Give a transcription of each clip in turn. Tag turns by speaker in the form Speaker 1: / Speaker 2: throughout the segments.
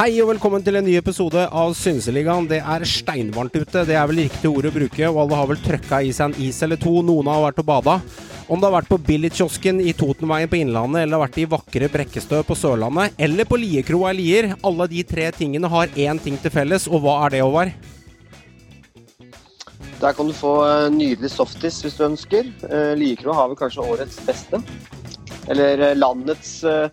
Speaker 1: Hei og velkommen til en ny episode av Synseligaen. Det er steinvarmt ute, det er vel riktig ord å bruke, og alle har vel trøkka i seg en is eller to. Noen har vært og bada. Om det har vært på Billigkiosken i Totenveien på Innlandet, eller har vært i vakre Brekkestø på Sørlandet, eller på Liekroa i Lier, alle de tre tingene har én ting til felles, og hva er det, Håvard?
Speaker 2: Der kan du få eh, nydelig softis hvis du ønsker. Liekroa har vel kanskje årets beste. Eller eh, landets eh,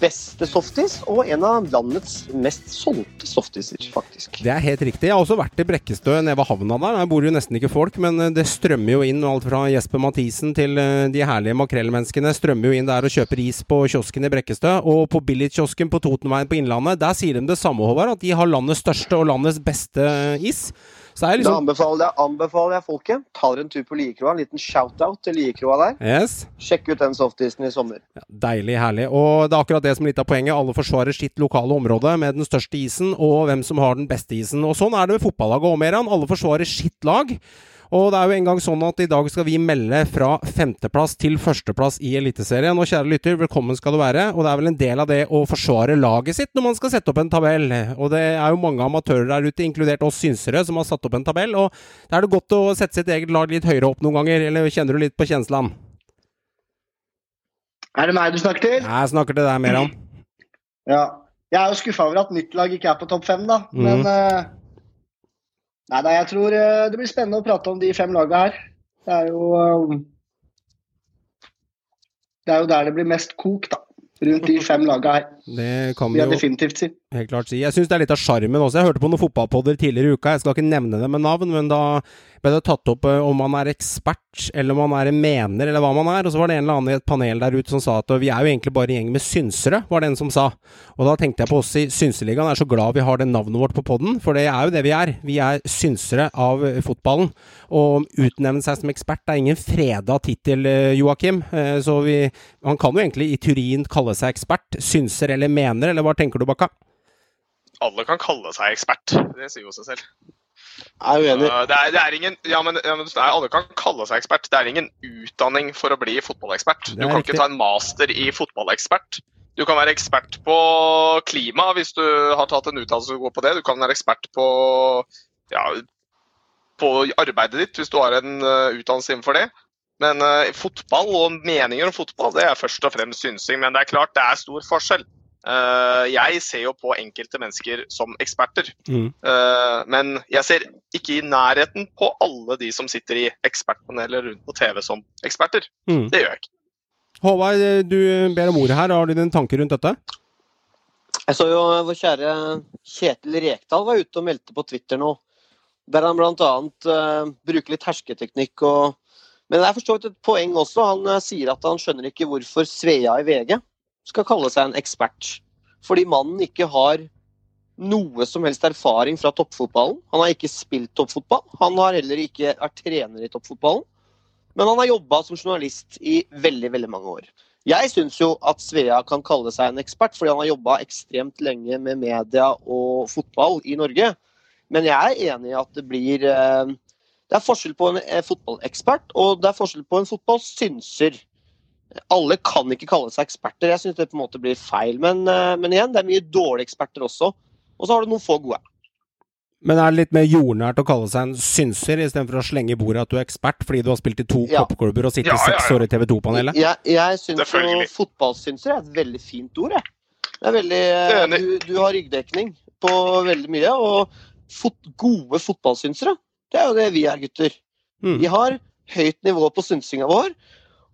Speaker 2: beste softis, og en av landets mest solgte softiser, faktisk.
Speaker 1: Det er helt riktig. Jeg har også vært i Brekkestø nede ved havna der. Der bor jo nesten ikke folk, men eh, det strømmer jo inn alt fra Jesper Mathisen til de herlige makrellmenneskene. Strømmer jo inn der og kjøper is på kiosken i Brekkestø. Og på Billigkiosken på Totenveien på Innlandet, der sier de det samme, Håvard, at de har landets største og landets beste is. Det
Speaker 2: Da
Speaker 1: liksom
Speaker 2: anbefaler jeg, anbefaler jeg folket. Ta dere en tur på Liekroa. En liten shout-out til Liekroa der.
Speaker 1: Yes.
Speaker 2: Sjekk ut den softisen i sommer.
Speaker 1: Ja, deilig, herlig. Og det er akkurat det som er litt av poenget. Alle forsvarer sitt lokale område med den største isen, og hvem som har den beste isen. Og sånn er det med fotballaget òg, Meran. Alle forsvarer sitt lag. Og det er jo en gang sånn at i dag skal vi melde fra femteplass til førsteplass i Eliteserien. Og kjære lytter, velkommen skal du være. Og det er vel en del av det å forsvare laget sitt når man skal sette opp en tabell. Og det er jo mange amatører der ute, inkludert oss synsere, som har satt opp en tabell. Og da er det godt å sette sitt eget lag litt høyere opp noen ganger, eller kjenner du litt på kjenslene?
Speaker 3: Er det meg du snakker til?
Speaker 1: Jeg snakker til deg, Meran.
Speaker 3: Ja. Jeg er jo skuffa over at mitt lag ikke er på topp fem, da.
Speaker 1: Mm.
Speaker 3: Men eh, Nei nei, jeg tror eh, det blir spennende å prate om de fem laga her. Det er jo eh, Det er jo der det blir mest kok, da. Rundt de fem laga her.
Speaker 1: Det kan vi jo
Speaker 3: definitivt si.
Speaker 1: Helt klart si. Jeg syns det er litt av sjarmen også. Jeg hørte på noen fotballpodder tidligere i uka. Jeg skal ikke nevne det med navn, men da ble det tatt opp eh, om man er ekspert, eller om man er en mener, eller hva man er. Og så var det en eller annen i et panel der ute som sa at vi er jo egentlig bare en gjeng med synsere, var det en som sa. Og da tenkte jeg på oss i Synseligaen. Jeg er så glad vi har det navnet vårt på podden, for det er jo det vi er. Vi er synsere av eh, fotballen. Og utnevne seg som ekspert er ingen freda tittel, eh, Joakim. Så vi, han kan jo egentlig i Turin kalle seg ekspert. Synser eller mener, eller hva tenker du, Bakka?
Speaker 4: Alle kan kalle seg ekspert. Det sier jo seg selv.
Speaker 2: Jeg er uenig.
Speaker 4: Det er, det er ingen, ja, men, ja, men er- Alle kan kalle seg ekspert. Det er ingen utdanning for å bli fotballekspert. Du kan
Speaker 1: riktig.
Speaker 4: ikke ta en master i fotballekspert. Du kan være ekspert på klima hvis du har tatt en utdannelse og går på det. Du kan være ekspert på, ja, på arbeidet ditt hvis du har en uh, utdannelse innenfor det. Men uh, fotball og meninger om fotball det er først og fremst synsing. Men det er klart det er stor forskjell. Uh, jeg ser jo på enkelte mennesker som eksperter.
Speaker 1: Mm.
Speaker 4: uh, men jeg ser ikke i nærheten på alle de som sitter i ekspertpaneler rundt på TV som eksperter.
Speaker 1: Mm.
Speaker 4: Det gjør jeg ikke.
Speaker 1: Håvard, eh, du ber om ordet her. Har du din tanke rundt dette?
Speaker 2: Jeg så jo vår kjære Kjetil Rekdal var ute og meldte på Twitter nå. Der han bl.a. Uh, bruker litt hersketeknikk og Men det er for så vidt et poeng også. Han uh, sier at han skjønner ikke hvorfor Svea i VG skal kalle seg en ekspert. Fordi mannen ikke har noe som helst erfaring fra toppfotballen. Han har ikke spilt toppfotball. Han har heller ikke vært trener i toppfotballen. Men han har jobba som journalist i veldig, veldig mange år. Jeg syns jo at Svea kan kalle seg en ekspert, fordi han har jobba ekstremt lenge med media og fotball i Norge. Men jeg er enig i at det blir eh, Det er forskjell på en eh, fotballekspert, og det er forskjell på en fotballsynser. Alle kan ikke kalle seg eksperter. Jeg syns det på en måte blir feil. Men, eh, men igjen, det er mye dårlige eksperter også. Og så har du noen få gode.
Speaker 1: Men er det litt mer jordnært å kalle seg en synser, istedenfor å slenge i bordet at du er ekspert fordi du har spilt i to
Speaker 2: Ja.
Speaker 1: toppklubber og sittet
Speaker 4: Ja, ja,
Speaker 1: seks år i TV 2-panelet?
Speaker 2: Jeg, jeg syns jo fotballsynser er et veldig fint ord, jeg. Det er veldig,
Speaker 4: Enig.
Speaker 2: du, du har ryggdekning på veldig mye. Og fot, gode fotballsynsere, det er jo det vi er, gutter.
Speaker 1: Mm.
Speaker 2: Vi har høyt nivå på synsinga vår,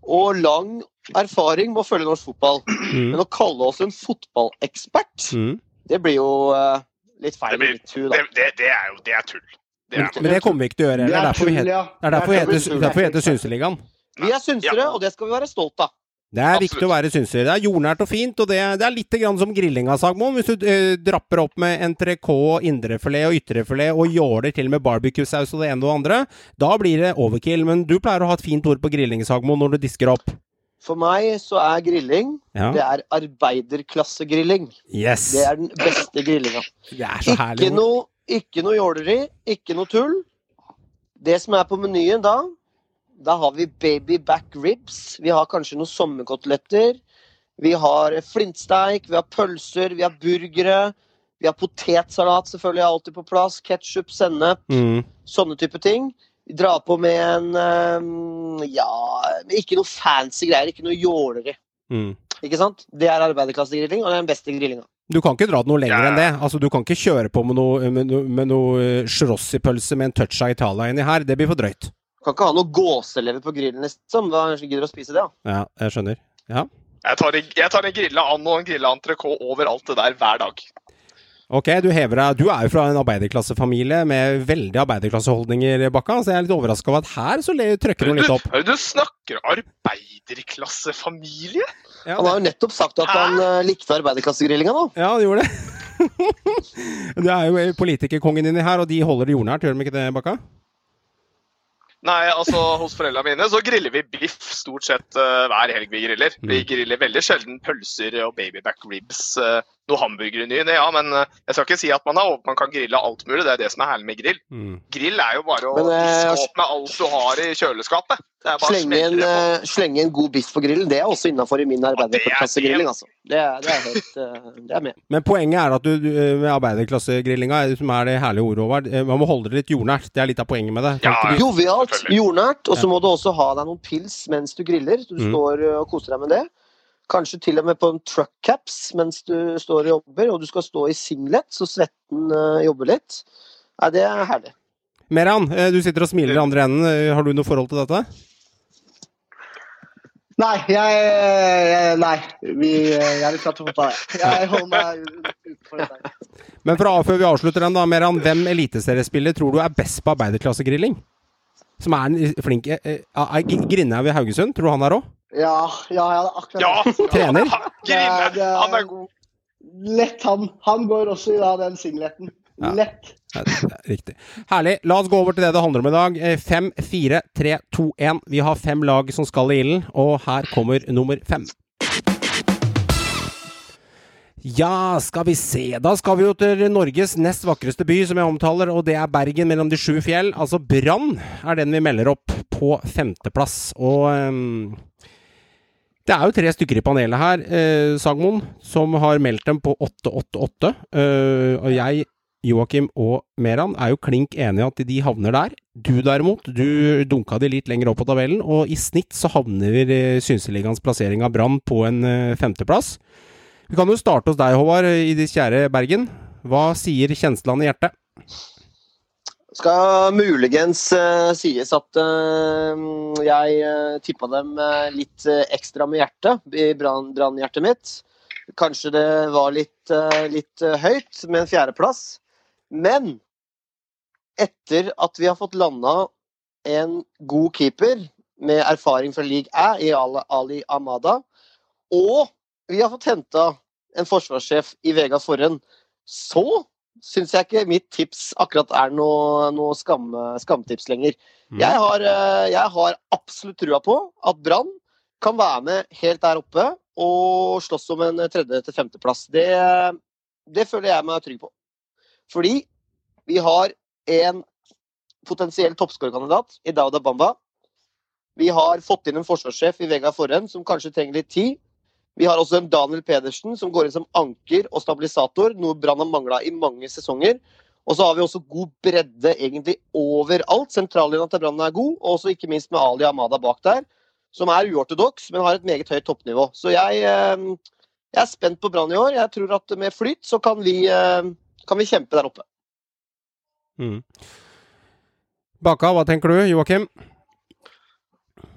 Speaker 2: og lang erfaring med å følge norsk fotball.
Speaker 1: Mm.
Speaker 2: Men å kalle oss en fotballekspert,
Speaker 1: Mm.
Speaker 2: det blir jo eh, litt feil
Speaker 4: Det, blir,
Speaker 2: litt tur,
Speaker 4: det,
Speaker 2: da.
Speaker 4: det, det er jo det er tull. Det er,
Speaker 1: Men det kommer vi ikke til å gjøre.
Speaker 3: Det
Speaker 1: er
Speaker 3: er
Speaker 1: derfor vi heter, er derfor vi
Speaker 3: er
Speaker 1: heter, derfor vi heter Synseligaen.
Speaker 2: Vi er synsere, og det skal vi være stolt av.
Speaker 1: Det er
Speaker 4: Absolutt.
Speaker 1: viktig å være synser. Det er jordnært og fint, og det, det er litt grann som grillinga, Sagmoen. Hvis du eh, drapper opp med entrecôte, indrefilet og ytrefilet og jåler til med barbecue-saus og det ene og det andre, da blir det overkill. Men du pleier å ha et fint ord på grilling, Sagmoen, når du disker opp.
Speaker 2: For meg så er grilling
Speaker 1: Ja.
Speaker 2: det er arbeiderklassegrilling.
Speaker 1: Yes!
Speaker 2: Det er den beste grillinga.
Speaker 1: Det er så herlig.
Speaker 2: Ikke noe, ikke noe jåleri, ikke noe tull. Det som er på menyen da, da har vi baby back ribs. Vi har kanskje noen sommerkoteletter. Vi har flintsteik, vi har pølser, vi har burgere. Vi har potetsalat selvfølgelig alltid på plass. Ketsjup, sennep,
Speaker 1: Mm.
Speaker 2: sånne type ting. Vi drar på med en eh, Ja, ikke noe fancy greier. Ikke noe jåleri.
Speaker 1: Mm.
Speaker 2: Ikke sant? Det er arbeiderklassegrilling, og det er den beste grillinga.
Speaker 1: Du kan ikke dra det noe lenger
Speaker 4: Ja.
Speaker 1: enn det. Altså, Du kan ikke kjøre på med noe, med noe, med noe eh, Schrossi-pølse med en touch av Italia inni her. Det blir for drøyt.
Speaker 2: Kan ikke ha noe gåselever på grillen, liksom. Hva gidder å spise det, da?
Speaker 1: Ja, jeg skjønner. Ja.
Speaker 4: Jeg tar, en- jeg tar en grilla and og en grilla entrecôte over alt det der hver dag.
Speaker 1: Ok, du hever deg. Du er jo fra en arbeiderklassefamilie med veldig arbeiderklasseholdninger, Bakka, så jeg er litt overraska over at her så le- trøkker hun litt opp.
Speaker 4: Er du snakker arbeiderklassefamilie?
Speaker 1: Ja,
Speaker 2: Han har jo nettopp sagt at
Speaker 4: Hæ?
Speaker 2: han eh, likte arbeiderklassegrillinga, da.
Speaker 1: Ja, han gjorde det. du er jo politikerkongen inni her, og de holder det jordnært, gjør de ikke det, Bakka?
Speaker 4: Nei, altså hos foreldrene mine så griller vi biff stort sett uh, hver helg vi griller. Vi
Speaker 1: Mm.
Speaker 4: griller veldig sjelden pølser og babyback ribs. uh, noe hamburger i ny, ja, men eh, jeg skal ikke si at man, er, man kan grille alt mulig. Det er det som er herlig med grill.
Speaker 1: Mm.
Speaker 4: Grill er jo bare å
Speaker 2: Men, eh,
Speaker 4: diske opp med alt du har i kjøleskapet. Det er bare
Speaker 2: Slenge en,
Speaker 4: det
Speaker 2: eh, slenge en god biff på grillen, det er også innafor i min
Speaker 4: er
Speaker 2: arbeiderklassegrilling, altså. Det er, det er helt Det er med.
Speaker 1: Men poenget er at du, du med arbeiderklassegrillinga, som er det herlige ordet, Håvard, man må holde det litt jordnært. Det er litt av poenget med det.
Speaker 4: Ja,
Speaker 1: Ja,
Speaker 2: Jovialt, jordnært, og så må du også ha deg noen pils mens du griller. Du
Speaker 1: Mm.
Speaker 2: står og koser deg med det. Kanskje til og med på en truck caps mens du står og jobber, og du skal stå i singlet så svetten eh, jobber litt. Nei, det er herlig.
Speaker 1: Meran, eh, du sitter og smiler i andre enden. Eh, Har du noe forhold til dette?
Speaker 3: Nei, jeg, jeg Nei. Vi, jeg er litt satt på fotball, jeg. Jeg holder meg utenfor dette.
Speaker 1: Men fra, før vi avslutter den, da, Meran. Hvem eliteseriespiller tror du er best på arbeiderklassegrilling? Som er en flink er Grindhaug i Haugesund, tror du han er òg?
Speaker 3: Ja, ja, ja akkurat
Speaker 4: Ja!
Speaker 1: Trener?
Speaker 3: Er-
Speaker 4: Han er god.
Speaker 3: Lett han. Han går også i da, den singleten.
Speaker 1: Ja.
Speaker 3: Lett.
Speaker 1: Ja, Riktig. Herlig. La oss gå over til det det handler om i dag. Eh, Fem, fire, tre, to, én. Vi har fem lag som skal i ilden, og her kommer nummer fem. Ja, skal vi se. Da skal vi jo til Norges nest vakreste by, som jeg omtaler, og det er Bergen mellom de sju fjell. Altså Brann er den vi melder opp på femteplass. Og ehm, det er jo tre stykker i panelet her, eh, Sagmoen, som har meldt dem på 888. Eh, og jeg, Joakim og Meran er jo klink enige at de havner der. Du derimot, du dunka de litt lenger opp på tabellen, og i snitt så havner eh, Synseligaens plassering av Brann på en eh, femteplass. Vi kan jo starte hos deg, Håvard, i ditt kjære Bergen. Hva sier kjenslene i hjertet?
Speaker 2: Skal muligens uh, sies at uh, jeg uh, tippa dem eh, litt eh, ekstra med hjertet i brann- brannhjertet mitt. Kanskje det var litt, eh, litt eh, høyt med en fjerdeplass. Men etter at vi har fått landa en god keeper med erfaring fra league A i Ali Amada, og vi har fått henta en forsvarssjef i Vegard Forhen, så syns jeg ikke mitt tips akkurat er noe, noe skam, skamtips lenger.
Speaker 1: Mm.
Speaker 2: Jeg, har, eh, jeg har absolutt trua på at Brann kan være med helt der oppe og slåss om en tredje- til femteplass. Det, det føler jeg meg trygg på. Fordi vi har en potensiell toppskårerkandidat i Dauda Bamba. Vi har fått inn en forsvarssjef i Vegard Forhen som kanskje trenger litt tid. Vi har også en Daniel Pedersen som går inn som anker og stabilisator, noe Brann har mangla i mange sesonger. Og så har vi også god bredde egentlig overalt. Sentrallinja til Brann er god, og også ikke minst med Ali Amada bak der, som er uortodoks, men har et meget høyt toppnivå. Så jeg, eh, jeg er spent på Brann i år. Jeg tror at med flyt så kan vi, eh, kan vi kjempe der oppe.
Speaker 1: Mm. Baka, hva tenker du, Joakim?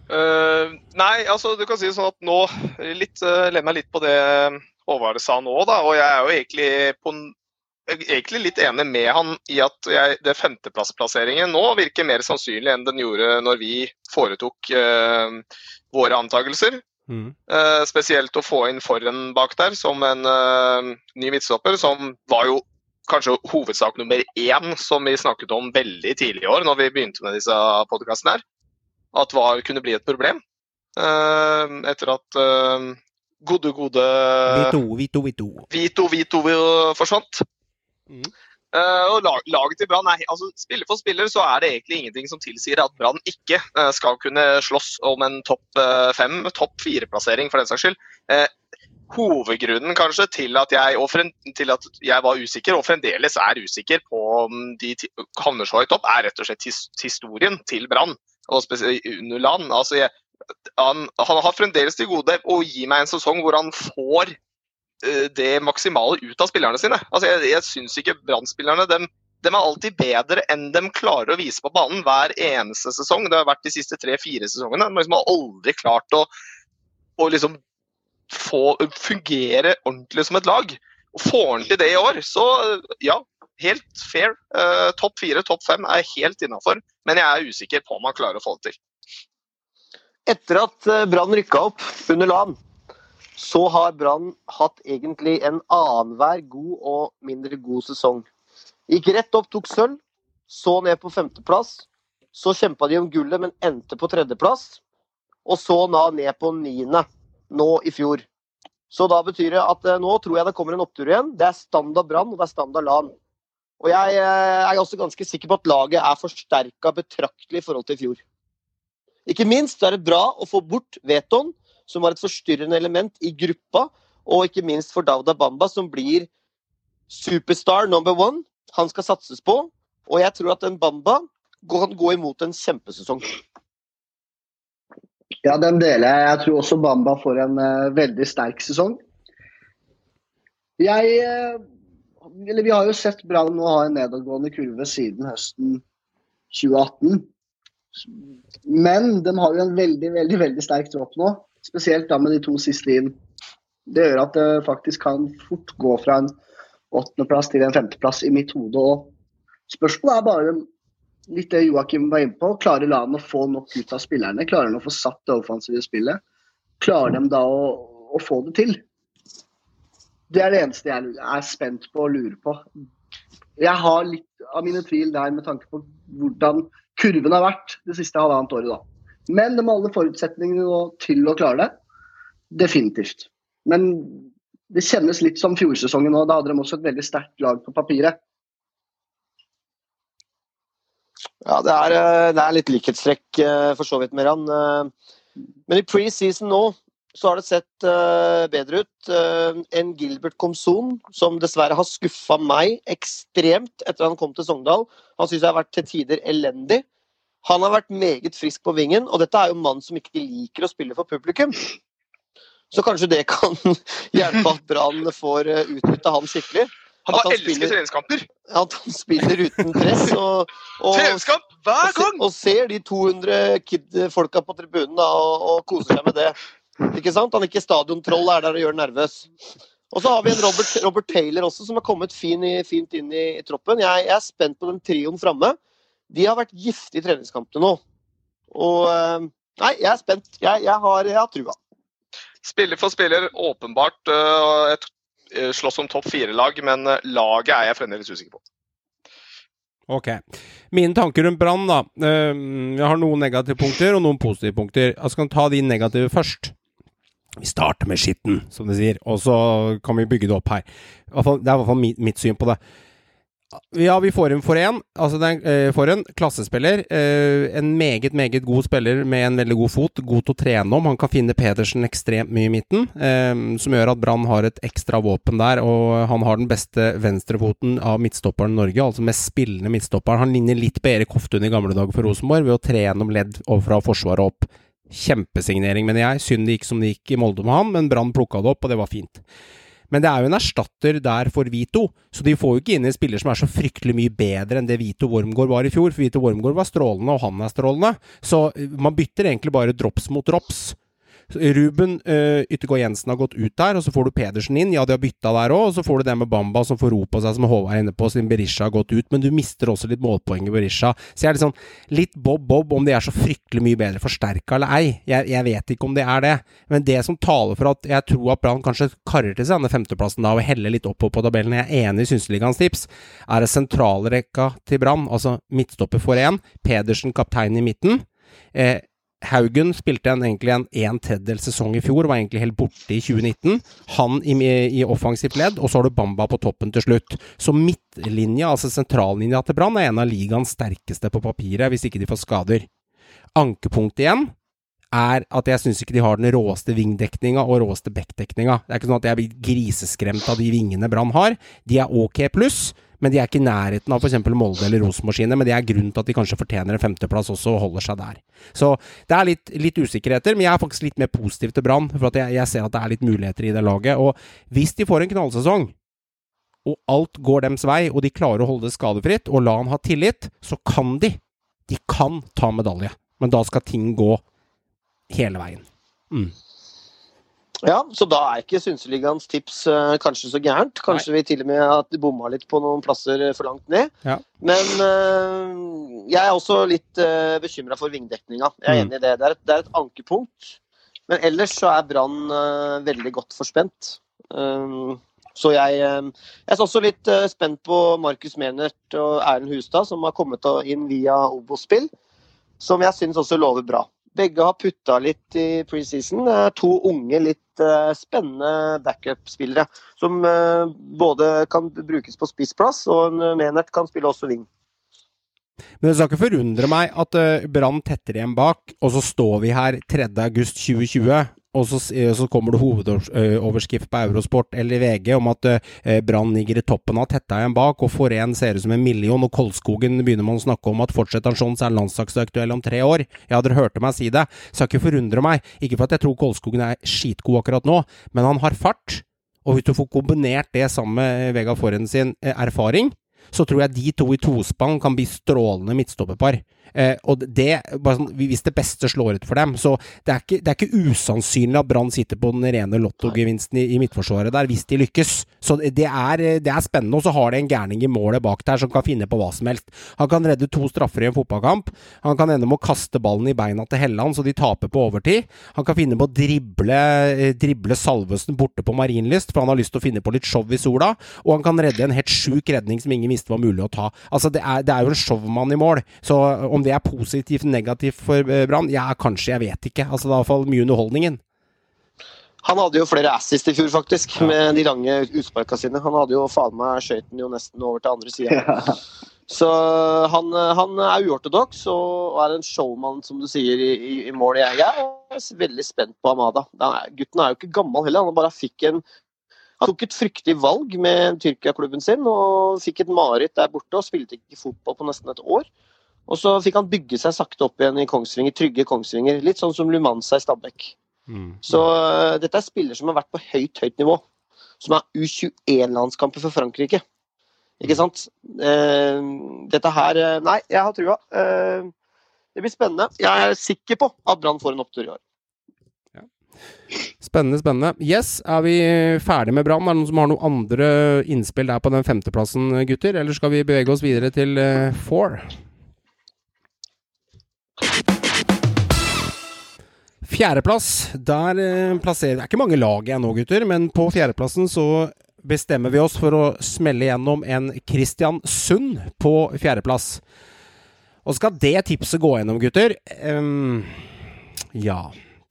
Speaker 4: Eh, nei, altså du kan si sånn at nå litt, uh, lener jeg litt på det Håvard sa nå, da. Og jeg er jo egentlig, på, egentlig litt enig med han i at jeg, det femteplassplasseringen nå virker mer sannsynlig enn den gjorde når vi foretok uh, våre antakelser.
Speaker 1: Mm.
Speaker 4: Uh, spesielt å få inn Forren bak der som en eh, ny midtstopper, som var jo kanskje hovedsak nummer én som vi snakket om veldig tidlig i år, når vi begynte med disse podkastene her. At VAR kunne bli et problem. Eh, etter at eh, gode, gode
Speaker 1: Vito, Vito, Vito.
Speaker 4: Vito Vito forsvant.
Speaker 1: Mm.
Speaker 4: Uh, og lag, Laget til Brann er altså Spiller for spiller så er det egentlig ingenting som tilsier at Brann ikke uh, skal kunne slåss om en topp uh, fem, topp fire-plassering for den saks skyld. Hovedgrunnen kanskje til at, jeg, til at, jeg, var usikker, og fremdeles er usikker på om de havner så høyt opp, er rett og slett his, historien til Brann. Og spesielt under land. Altså, jeg, han, han, har fremdeles til gode å gi meg en sesong hvor han får uh, det maksimale ut av spillerne sine. Altså, jeg jeg syns ikke Brann-spillerne er alltid bedre enn de klarer å vise på banen hver eneste sesong. Det har vært de siste tre-fire sesongene. De liksom har aldri klart å, å liksom få fungere ordentlig som et lag. Og Får han til det i år, så ja, helt fair. Uh, topp fire, topp fem er helt innafor, men jeg er usikker på om han klarer å få det til.
Speaker 2: Etter at eh, Brann rykka opp under LAN, så har Brann hatt egentlig en annenhver god og mindre god sesong. Gikk rett opp, tok sølv, så ned på femteplass. Så kjempa de om gullet, men endte på tredjeplass. Og så na ned på niende nå i fjor. Så da betyr det at eh, nå tror jeg det kommer en opptur igjen. Det er standard Brann, og det er standard LAN. Og jeg eh, er også ganske sikker på at laget er forsterka betraktelig i forhold til i fjor. Ikke minst er det bra å få bort Veton, som var et forstyrrende element i gruppa. Og ikke minst for Dauda Bamba, som blir superstar number one. Han skal satses på. Og jeg tror at en Bamba kan gå imot en kjempesesong.
Speaker 3: Ja, den deler jeg. Jeg tror også Bamba får en uh, veldig sterk sesong. Jeg uh, Eller vi har jo sett Brann nå ha en nedadgående kurve siden høsten 2018. Men de har jo en veldig, veldig veldig sterk tropp nå. Spesielt da med de to siste inn. Det gjør at det faktisk kan fort gå fra en åttendeplass til en femteplass i mitt hode. Og spørsmålet er bare litt det Joakim var inne på. Klarer LAN å få nok ut av spillerne? Klarer de å få satt det offensive spillet? Klarer de da å, å, få det til? Det er det eneste jeg er spent på og lurer på. Jeg har litt av mine tvil der med tanke på hvordan kurven har vært det siste halvannet året. da. Men de har alle forutsetningene til å klare det. Definitivt. Men det kjennes litt som fjorsesongen nå. Da hadde de også et veldig sterkt lag på papiret.
Speaker 2: Ja, det er, eh, det er litt likhetstrekk eh, for så vidt med han. Eh. Men i preseason nå så har det sett bedre ut enn Gilbert Komson, som dessverre har skuffa meg ekstremt etter han kom til Sogndal. Han syns jeg har vært til tider elendig. Han har vært meget frisk på vingen, og dette er jo en mann som ikke liker å spille for publikum. Så kanskje det kan hjelpe at Brann får utnytta han skikkelig.
Speaker 4: Han bare elsker spiller, treningskamper.
Speaker 2: At han spiller uten press. Og, og,
Speaker 4: Treningskamp hver gang!
Speaker 2: Og, og ser de 200 kid-folka på tribunen da, og, og, koser seg med det. Ikke sant? Han er ikke stadiontroll er der og gjør nervøs. Og så har vi en Robert, Robert Taylor også, som har kommet fin i, fint inn i, i troppen. Jeg, jeg, er spent på den trioen framme. De har vært giftige i treningskampene nå. Og eh, Nei, jeg er spent. Jeg, jeg, har, jeg har trua.
Speaker 4: Spiller for spiller, åpenbart uh, et Eh, slåss om topp fire-lag, men eh, laget er jeg fremdeles usikker på.
Speaker 1: Ok. Mine tanker rundt Brann, da. Ehm, jeg har noen negative punkter og noen positive punkter. Jeg skal ta de negative først. Vi starter med skitten, som de sier, og så kan vi bygge det opp her. Det er i hvert fall mitt syn på det. Ja, vi får en for en. Altså, det er, for en klassespiller. Uh, en meget, meget god spiller med en veldig god fot. God til å trene om. Han kan finne Pedersen ekstremt mye i midten, uh, som gjør at Brann har et ekstra våpen der. Og han har den beste venstrefoten av midtstopperen i Norge, altså mest spillende midtstopperen. Han ligner litt på Erik Hoftun i gamle dager for Rosenborg, ved å tre gjennom ledd fra forsvaret opp. Kjempesignering, mener jeg. Synd det gikk som det gikk i Molde med han, men Brann plukka det opp, og det var fint. Men det er jo en erstatter der for Vito, så de får jo ikke inn en spiller som er så fryktelig mye bedre enn det Vito Wormgård var i fjor. For Vito Wormgård var strålende, og han er strålende. Så eh, man bytter egentlig bare drops mot drops. Ruben uh, Yttergård Jensen har gått ut der, og så får du Pedersen inn. Ja, de har bytta der òg, og så får du det med Bamba som får ro på seg, som Håvard er inne på, siden Berisha har gått ut. Men du mister også litt målpoeng i Berisha. Så jeg er litt sånn litt bob-bob om de er så fryktelig mye bedre forsterka eller ei. Jeg, jeg, vet ikke om det er det. Men det som taler for at jeg tror at Brann kanskje karrer til seg denne femteplassen da, og heller litt opp på tabellen, jeg er enig i Synseligaens tips, er det sentralrekka til Brann. Altså midtstopper for én, Pedersen kaptein i midten. Eh, Haugen spilte en, egentlig en en tredjedel sesong i fjor, var egentlig helt borte i 2019. Han i, i offensivt ledd, og så har du Bamba på toppen til slutt. Så midtlinja, altså sentrallinja til Brann, er en av ligaens sterkeste på papiret, hvis ikke de får skader. Ankepunkt igjen er at jeg syns ikke de har den råeste vingdekninga og råeste backdekninga. Det er ikke sånn at jeg blir griseskremt av de vingene Brann har. De er ok pluss, men de er ikke i nærheten av f.eks. Molde eller Rosenborg Men det er grunnen til at de kanskje fortjener en femteplass også, og holder seg der. Så det er litt, litt usikkerheter, men jeg er faktisk litt mer positiv til Brann. For jeg, jeg, ser at det er litt muligheter i det laget. Og hvis de får en knallsesong, og alt går dems vei, og de klarer å holde det skadefritt, og la han ha tillit, så kan de. De kan ta medalje. Men da skal ting gå hele veien. Mm.
Speaker 2: Ja, så da er ikke Synseligaens tips uh, kanskje så gærent. Kanskje Nei. vi til og med har bomma litt på noen plasser uh, for langt ned.
Speaker 1: Ja.
Speaker 2: Men uh, jeg er også litt uh, bekymra for vingdekninga. Jeg er mm. enig i det. Det er, et, det er, et, ankepunkt. Men ellers så er Brann veldig godt forspent. så jeg, jeg er også litt spent på Markus Menert og Erlend Hustad, som har kommet inn via Obos-spill. Som jeg syns også lover bra. Begge har putta litt i preseason. To unge, litt uh, spennende backup-spillere. Som uh, både kan brukes på spissplass, og en Menert kan spille også wing.
Speaker 1: Men det skal ikke forundre meg at Brann tetter igjen bak, og så står vi her 3.8.2020 og så, eh, så, kommer det hovedoverskrift på Eurosport eller VG om at eh, Brann ligger i toppen av tetta igjen bak, og Forén ser ut som en million, og Kolskogen begynner man å snakke om at fortsetter han sånn, så er landslagsaktuell om tre år. Ja, dere hørte meg si det. Skal ikke forundre meg. Ikke for at jeg tror Kolskogen er skitgod akkurat nå, men han har fart. Og hvis du får kombinert det sammen med Vega Forhen sin eh, erfaring, så tror jeg de to i tospann kan bli strålende midtstopperpar. Eh, og det, sånn, Hvis det beste slår ut for dem. Så det er ikke, det er ikke usannsynlig at Brann sitter på den rene lottogevinsten i, i, midtforsvaret der, hvis de lykkes. Så det er, det er spennende. Og så har de en gærning i målet bak der som kan finne på hva som helst. Han kan redde to straffer i en fotballkamp. Han kan ende med å kaste ballen i beina til Helland så de taper på overtid. Han kan finne på å drible, eh, drible Salvesen borte på Marienlyst, for han har lyst til å finne på litt show i sola. Og han kan redde en helt sjuk redning som ingen visste var mulig å ta. Altså, det er, det er jo en showmann i mål. Så om det er positivt eller negativt for eh, Brann? Ja, kanskje, jeg vet ikke. Altså, det er iallfall mye underholdningen.
Speaker 2: Han hadde jo flere assist i fjor, faktisk, ja. med de lange utsparka sine. Han hadde jo faen meg skøyten jo nesten over til andre sida. Ja. Så han, han er uortodoks og er en showman, som du sier, i, i, i mål. Jeg er veldig spent på Amada. Er, gutten er jo ikke gammel heller. Han bare fikk en han tok et fryktig valg med Tyrkia-klubben sin og fikk et mareritt der borte og spilte ikke fotball på nesten et år. Og så fikk han bygge seg sakte opp igjen i Kongsvinger, trygge Kongsvinger. Litt sånn som Lumanza i Stabæk. Mm. Så uh, dette er spillere som har vært på høyt, høyt nivå. Som er U21-landskamper for Frankrike. Ikke mm. sant? Uh, dette her uh, Nei, jeg har trua. det blir spennende. Jeg er sikker på at Brann får en opptur i år.
Speaker 1: Spennende, spennende. Yes, er vi ferdig med Brann? Er det noen som har noen andre innspill der på den femteplassen, gutter? Eller skal vi bevege oss videre til four? Fjerdeplass, der eh, plasserer Det er ikke mange lag igjen nå, gutter, men på fjerdeplassen så bestemmer vi oss for å smelle gjennom en Kristiansund på fjerdeplass. Og skal det tipset gå gjennom, gutter? Um, ja.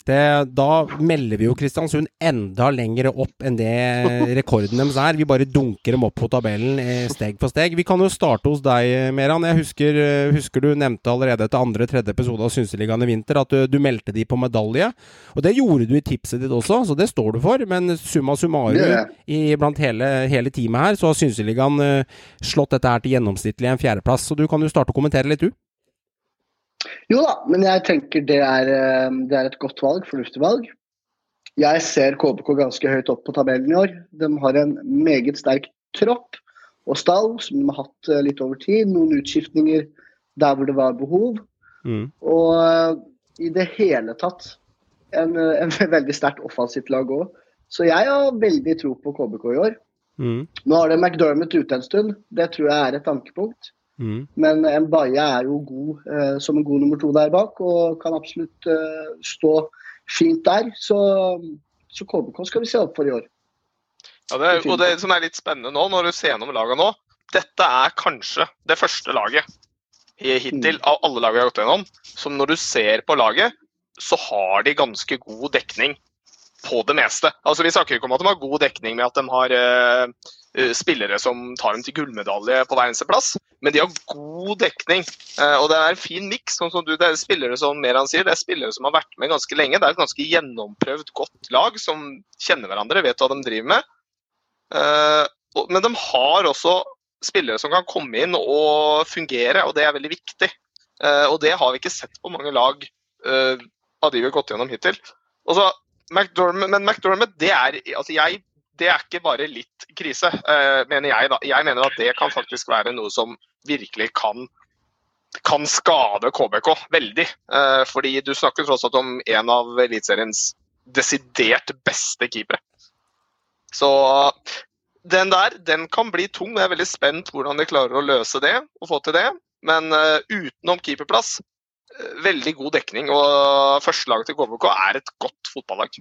Speaker 1: Det, da melder vi jo Kristiansund enda lenger opp enn det rekorden deres er. Vi bare dunker dem opp på tabellen eh, steg for steg. Vi kan jo starte hos deg, Meran. Jeg husker, eh, husker du nevnte allerede etter andre-tredje episode av Synseligaen i vinter at du, du, meldte de på medalje. Og det gjorde du i tipset ditt også, så det står du for. Men summa summarum i, blant hele, hele, teamet her, så har Synseligaen uh, slått dette her til gjennomsnittlig en fjerdeplass. Så du kan jo starte å kommentere litt, du.
Speaker 3: Jo da, men jeg tenker det er, eh, det er et godt valg, fornuftig valg. Jeg ser KBK ganske høyt opp på tabellen i år. De har en meget sterk tropp og stall som de har hatt eh, litt over tid. Noen utskiftninger der hvor det var behov. Mm. Og uh, i det hele tatt en, en veldig sterkt offensivt lag òg. Så jeg har veldig tro på KBK i år. Mm. Nå har det McDermott ute en stund. Det tror jeg er et tankepunkt. Mm. Men Mbaye er jo god eh, som en god nummer to der bak, og kan absolutt eh, stå fint der. Så, så KBK skal vi se opp for i år.
Speaker 4: Ja, det, og det som er litt spennende nå, når du ser gjennom laget nå, dette er kanskje det første laget hittil mm. av alle lag vi har gått gjennom, som når du ser på laget, så har de ganske god dekning på det meste. Altså Vi snakker ikke om at de har god dekning med at de har uh, spillere som tar dem til gullmedalje på hver eneste plass, men de har god dekning. Uh, og det er en fin miks. Sånn det er spillere som Meran sier, det er spillere som har vært med ganske lenge. Det er et ganske gjennomprøvd, godt lag som kjenner hverandre, vet hva de driver med. Uh, og, men de har også spillere som kan komme inn og fungere, og det er veldig viktig. og det har vi ikke sett på mange lag av de vi har gått gjennom hittil. Og så McDormand, men McDormand, det er, altså jeg, det er ikke bare litt krise, uh, mener jeg. da. Jeg mener at det kan faktisk være noe som virkelig kan, kan skade KBK veldig. Uh, fordi du snakker tross alt om en av Eliteseriens desidert beste keepere. Så den der den kan bli tung. Jeg er veldig spent hvordan de klarer å løse det og få til det. Men uh, utenom keeperplass veldig god dekning, og førstelaget til KBK er et godt fotballag.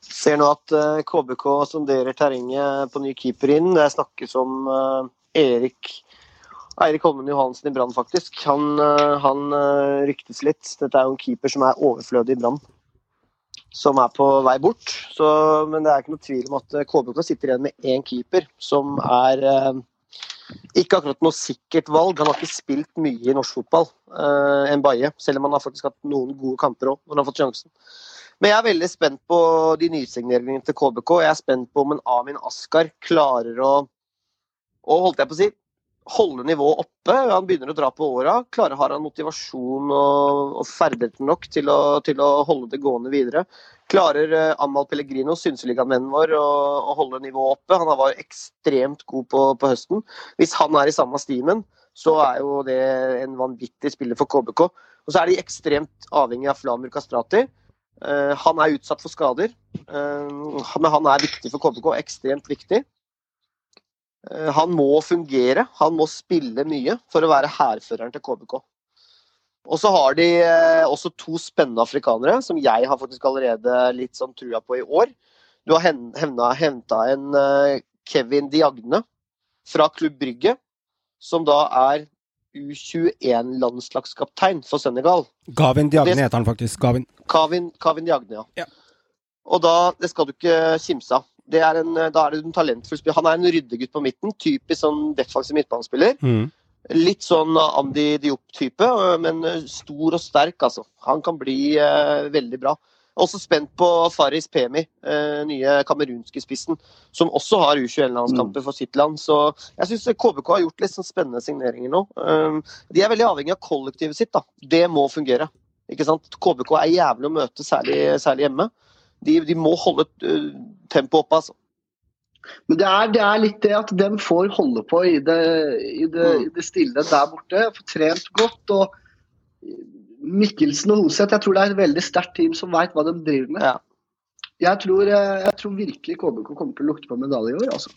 Speaker 2: Ser nå at KBK eh, sonderer terrenget på ny keeper inn. Det snakkes om eh, Erik Eirik Holmen Johansen i Brann, faktisk. Han, eh, han, ryktes litt. Dette er jo en keeper som er overflødig i Brann. Som er på vei bort. Så, men det er ikke noe tvil om at KBK sitter igjen med én keeper som er ikke akkurat noe sikkert valg. Han har ikke spilt mye i norsk fotball uh, enn Baye, selv om han har faktisk hatt noen gode kamper òg når han har fått sjansen. Men jeg er veldig spent på de nysigneringene til KBK. Jeg er spent på om en Amin Askar klarer å, å holdt jeg på å si, holde nivået oppe. Han begynner å dra på åra. Klarer Har han motivasjon og, og ferdigheter nok til å, til å, holde det gående videre? Klarer uh, Amal Pellegrino, synseligavennen vår, å, å, holde nivået oppe? Han var ekstremt god på, på, høsten. Hvis han er i samme stimen, så er jo det en vanvittig spiller for KBK. Og så er de ekstremt avhengig av Flamur Kastrati. Uh, han er utsatt for skader, uh, men han er viktig for KBK. Ekstremt viktig. Han må fungere, han må spille mye for å være hærføreren til KBK. Og så har de eh, også to spennende afrikanere, som jeg har faktisk allerede litt sånn trua på i år. Du har henta en eh, Kevin Diagne fra Klubb Brygge, som da er U21-landslagskaptein for Senegal.
Speaker 1: Gavin Diagne heter han faktisk. Gavin.
Speaker 2: Kavin, Kavin Diagne,
Speaker 1: ja. ja.
Speaker 2: Og da, det skal du ikke kimse av. Er en, da er det en talentfull spiller. Han er en ryddegutt på midten. Typisk sånn defensiv midtbanespiller. Mm. Litt sånn Andy Diop-type, men stor og sterk, altså. Han kan bli eh, veldig bra. Også spent på Faris Pemi, eh, nye kamerunske spissen, som også har U21-landskamper mm. for sitt land. Så jeg syns KBK har gjort litt sånn spennende signeringer nå. Um, de er veldig avhengig av kollektivet sitt. da. Det må fungere. Ikke sant? KBK er jævlig å møte, særlig, særlig hjemme. De, de, må holde uh, tempoet oppe, altså.
Speaker 3: Men det er, det er, litt det at de får holde på i det, i det, mm. i det stille der borte. Får trent godt. og Mikkelsen og Hoseth, jeg tror det er et veldig sterkt team som veit hva de driver med. Ja. Jeg, tror, eh, jeg, tror, virkelig KBK kommer til å lukte på medalje i år. altså.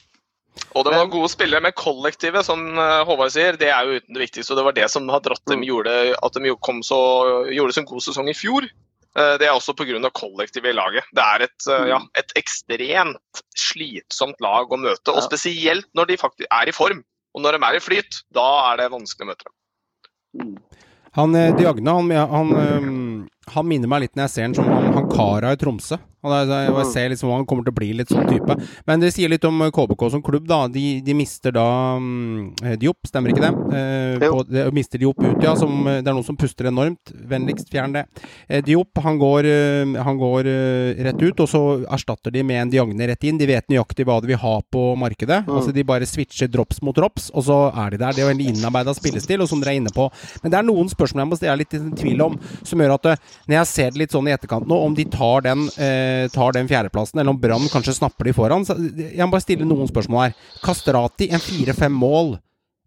Speaker 4: Og det var gode spillere med kollektivet, som eh, Håvard sier. Det er jo uten det viktigste. Og det var det som har dratt dem, mm. gjorde at de kom så, gjorde så en god sesong i fjor. Eh, det er også pga. kollektivet i laget. Det er et, eh, ja, et, ekstremt slitsomt lag å møte. Og spesielt når de faktisk er i form. Og når de er i flyt, da er det vanskelig å møte dem.
Speaker 1: Mm. Han eh, Diagne, han, han, han, minner meg litt når jeg ser han som han, han kara i Tromsø. Og jeg, jeg ser liksom han kommer til å bli litt sånn type. Men det sier litt om KBK som klubb, da. De, de mister da um, Diop, stemmer ikke det? Eh, på, de, mister Diop ut, ja. Som, det er noen som puster enormt. Vennligst fjern det. Eh, Diop, han går, han går uh, rett ut, og så erstatter de med en Diagne rett inn. De vet nøyaktig hva de vil ha på markedet. Mm. Altså De bare switcher drops mot drops, og så er de der. Det er jo en innarbeida spillestil, og som dere er inne på. Men det er noen spørsmål jeg må stille litt i tvil om, som gjør at når jeg ser det litt sånn i etterkant nå, om de tar den eh, tar den fjerdeplassen, eller om Brann kanskje snapper de foran. Så jeg må bare stille noen spørsmål her. Kastrati, en fire-fem mål.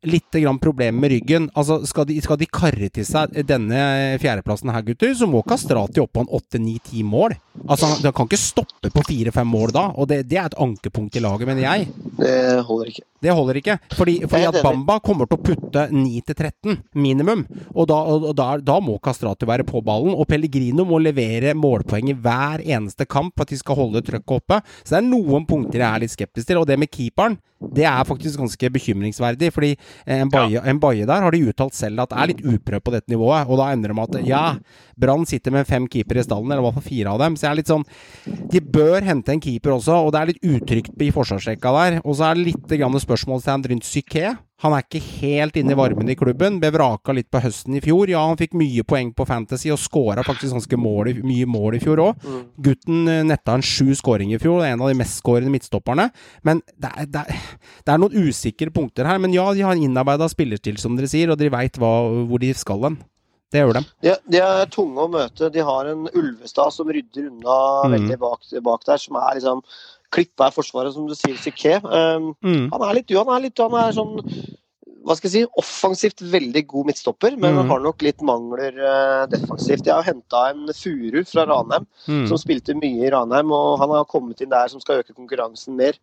Speaker 1: Litt grann problemer med ryggen. Altså, skal de, skal de karre til seg denne fjerdeplassen her, gutter, så må Kastrati opp på en åtte-ni-ti mål. Altså, Han kan ikke stoppe på fire-fem mål da, og det, det, er et ankepunkt i laget, mener jeg.
Speaker 2: Det holder ikke.
Speaker 1: Det holder ikke. Fordi, fordi at. Bamba kommer til å putte 9-13 minimum. Og, da, og da, da må Kastrati være på ballen. Og Pellegrino må levere målpoeng i hver eneste kamp for at de skal holde trøkket oppe. Så det er noen punkter jeg er litt skeptisk til. Og det med keeperen, det er faktisk ganske bekymringsverdig. Fordi en baie, en baie der har de uttalt selv at er litt uprøvd på dette nivået. Og da endrer med at ja, Brann sitter med fem keepere i stallen, eller i hvert fall fire av dem. Så jeg er litt sånn De bør hente en keeper også, og det er litt utrygt i forsvarsrekka der. Og så er det litt grann spørsmålstegn rundt Psyké. Han er ikke helt inne i varmen i klubben. Ble vraka litt på høsten i fjor. Ja, han fikk mye poeng på Fantasy og skåra faktisk ganske mål, mye mål i fjor òg. Gutten eh, netta en sju skåringer i fjor, en av de mest skårende midtstopperne. Men det er, det, er, det er noen usikre punkter her. Men ja, de har innarbeida spillerstil, som dere sier, og de veit hvor de skal hen. Det gjør de.
Speaker 2: De, de er tunge å møte. De har en Ulvestad som rydder unna
Speaker 1: mm.
Speaker 2: veldig bak, bak der, som er liksom klippa er forsvaret, som du sier, Siké. Um,
Speaker 1: Mm.
Speaker 2: han er litt han er litt han er sånn hva skal jeg si, offensivt veldig god midtstopper, men mm. har nok litt mangler uh, defensivt. Jeg har henta en Furu fra Ranheim,
Speaker 1: Mm.
Speaker 2: som spilte mye i Ranheim, og han har kommet inn der som skal øke konkurransen mer.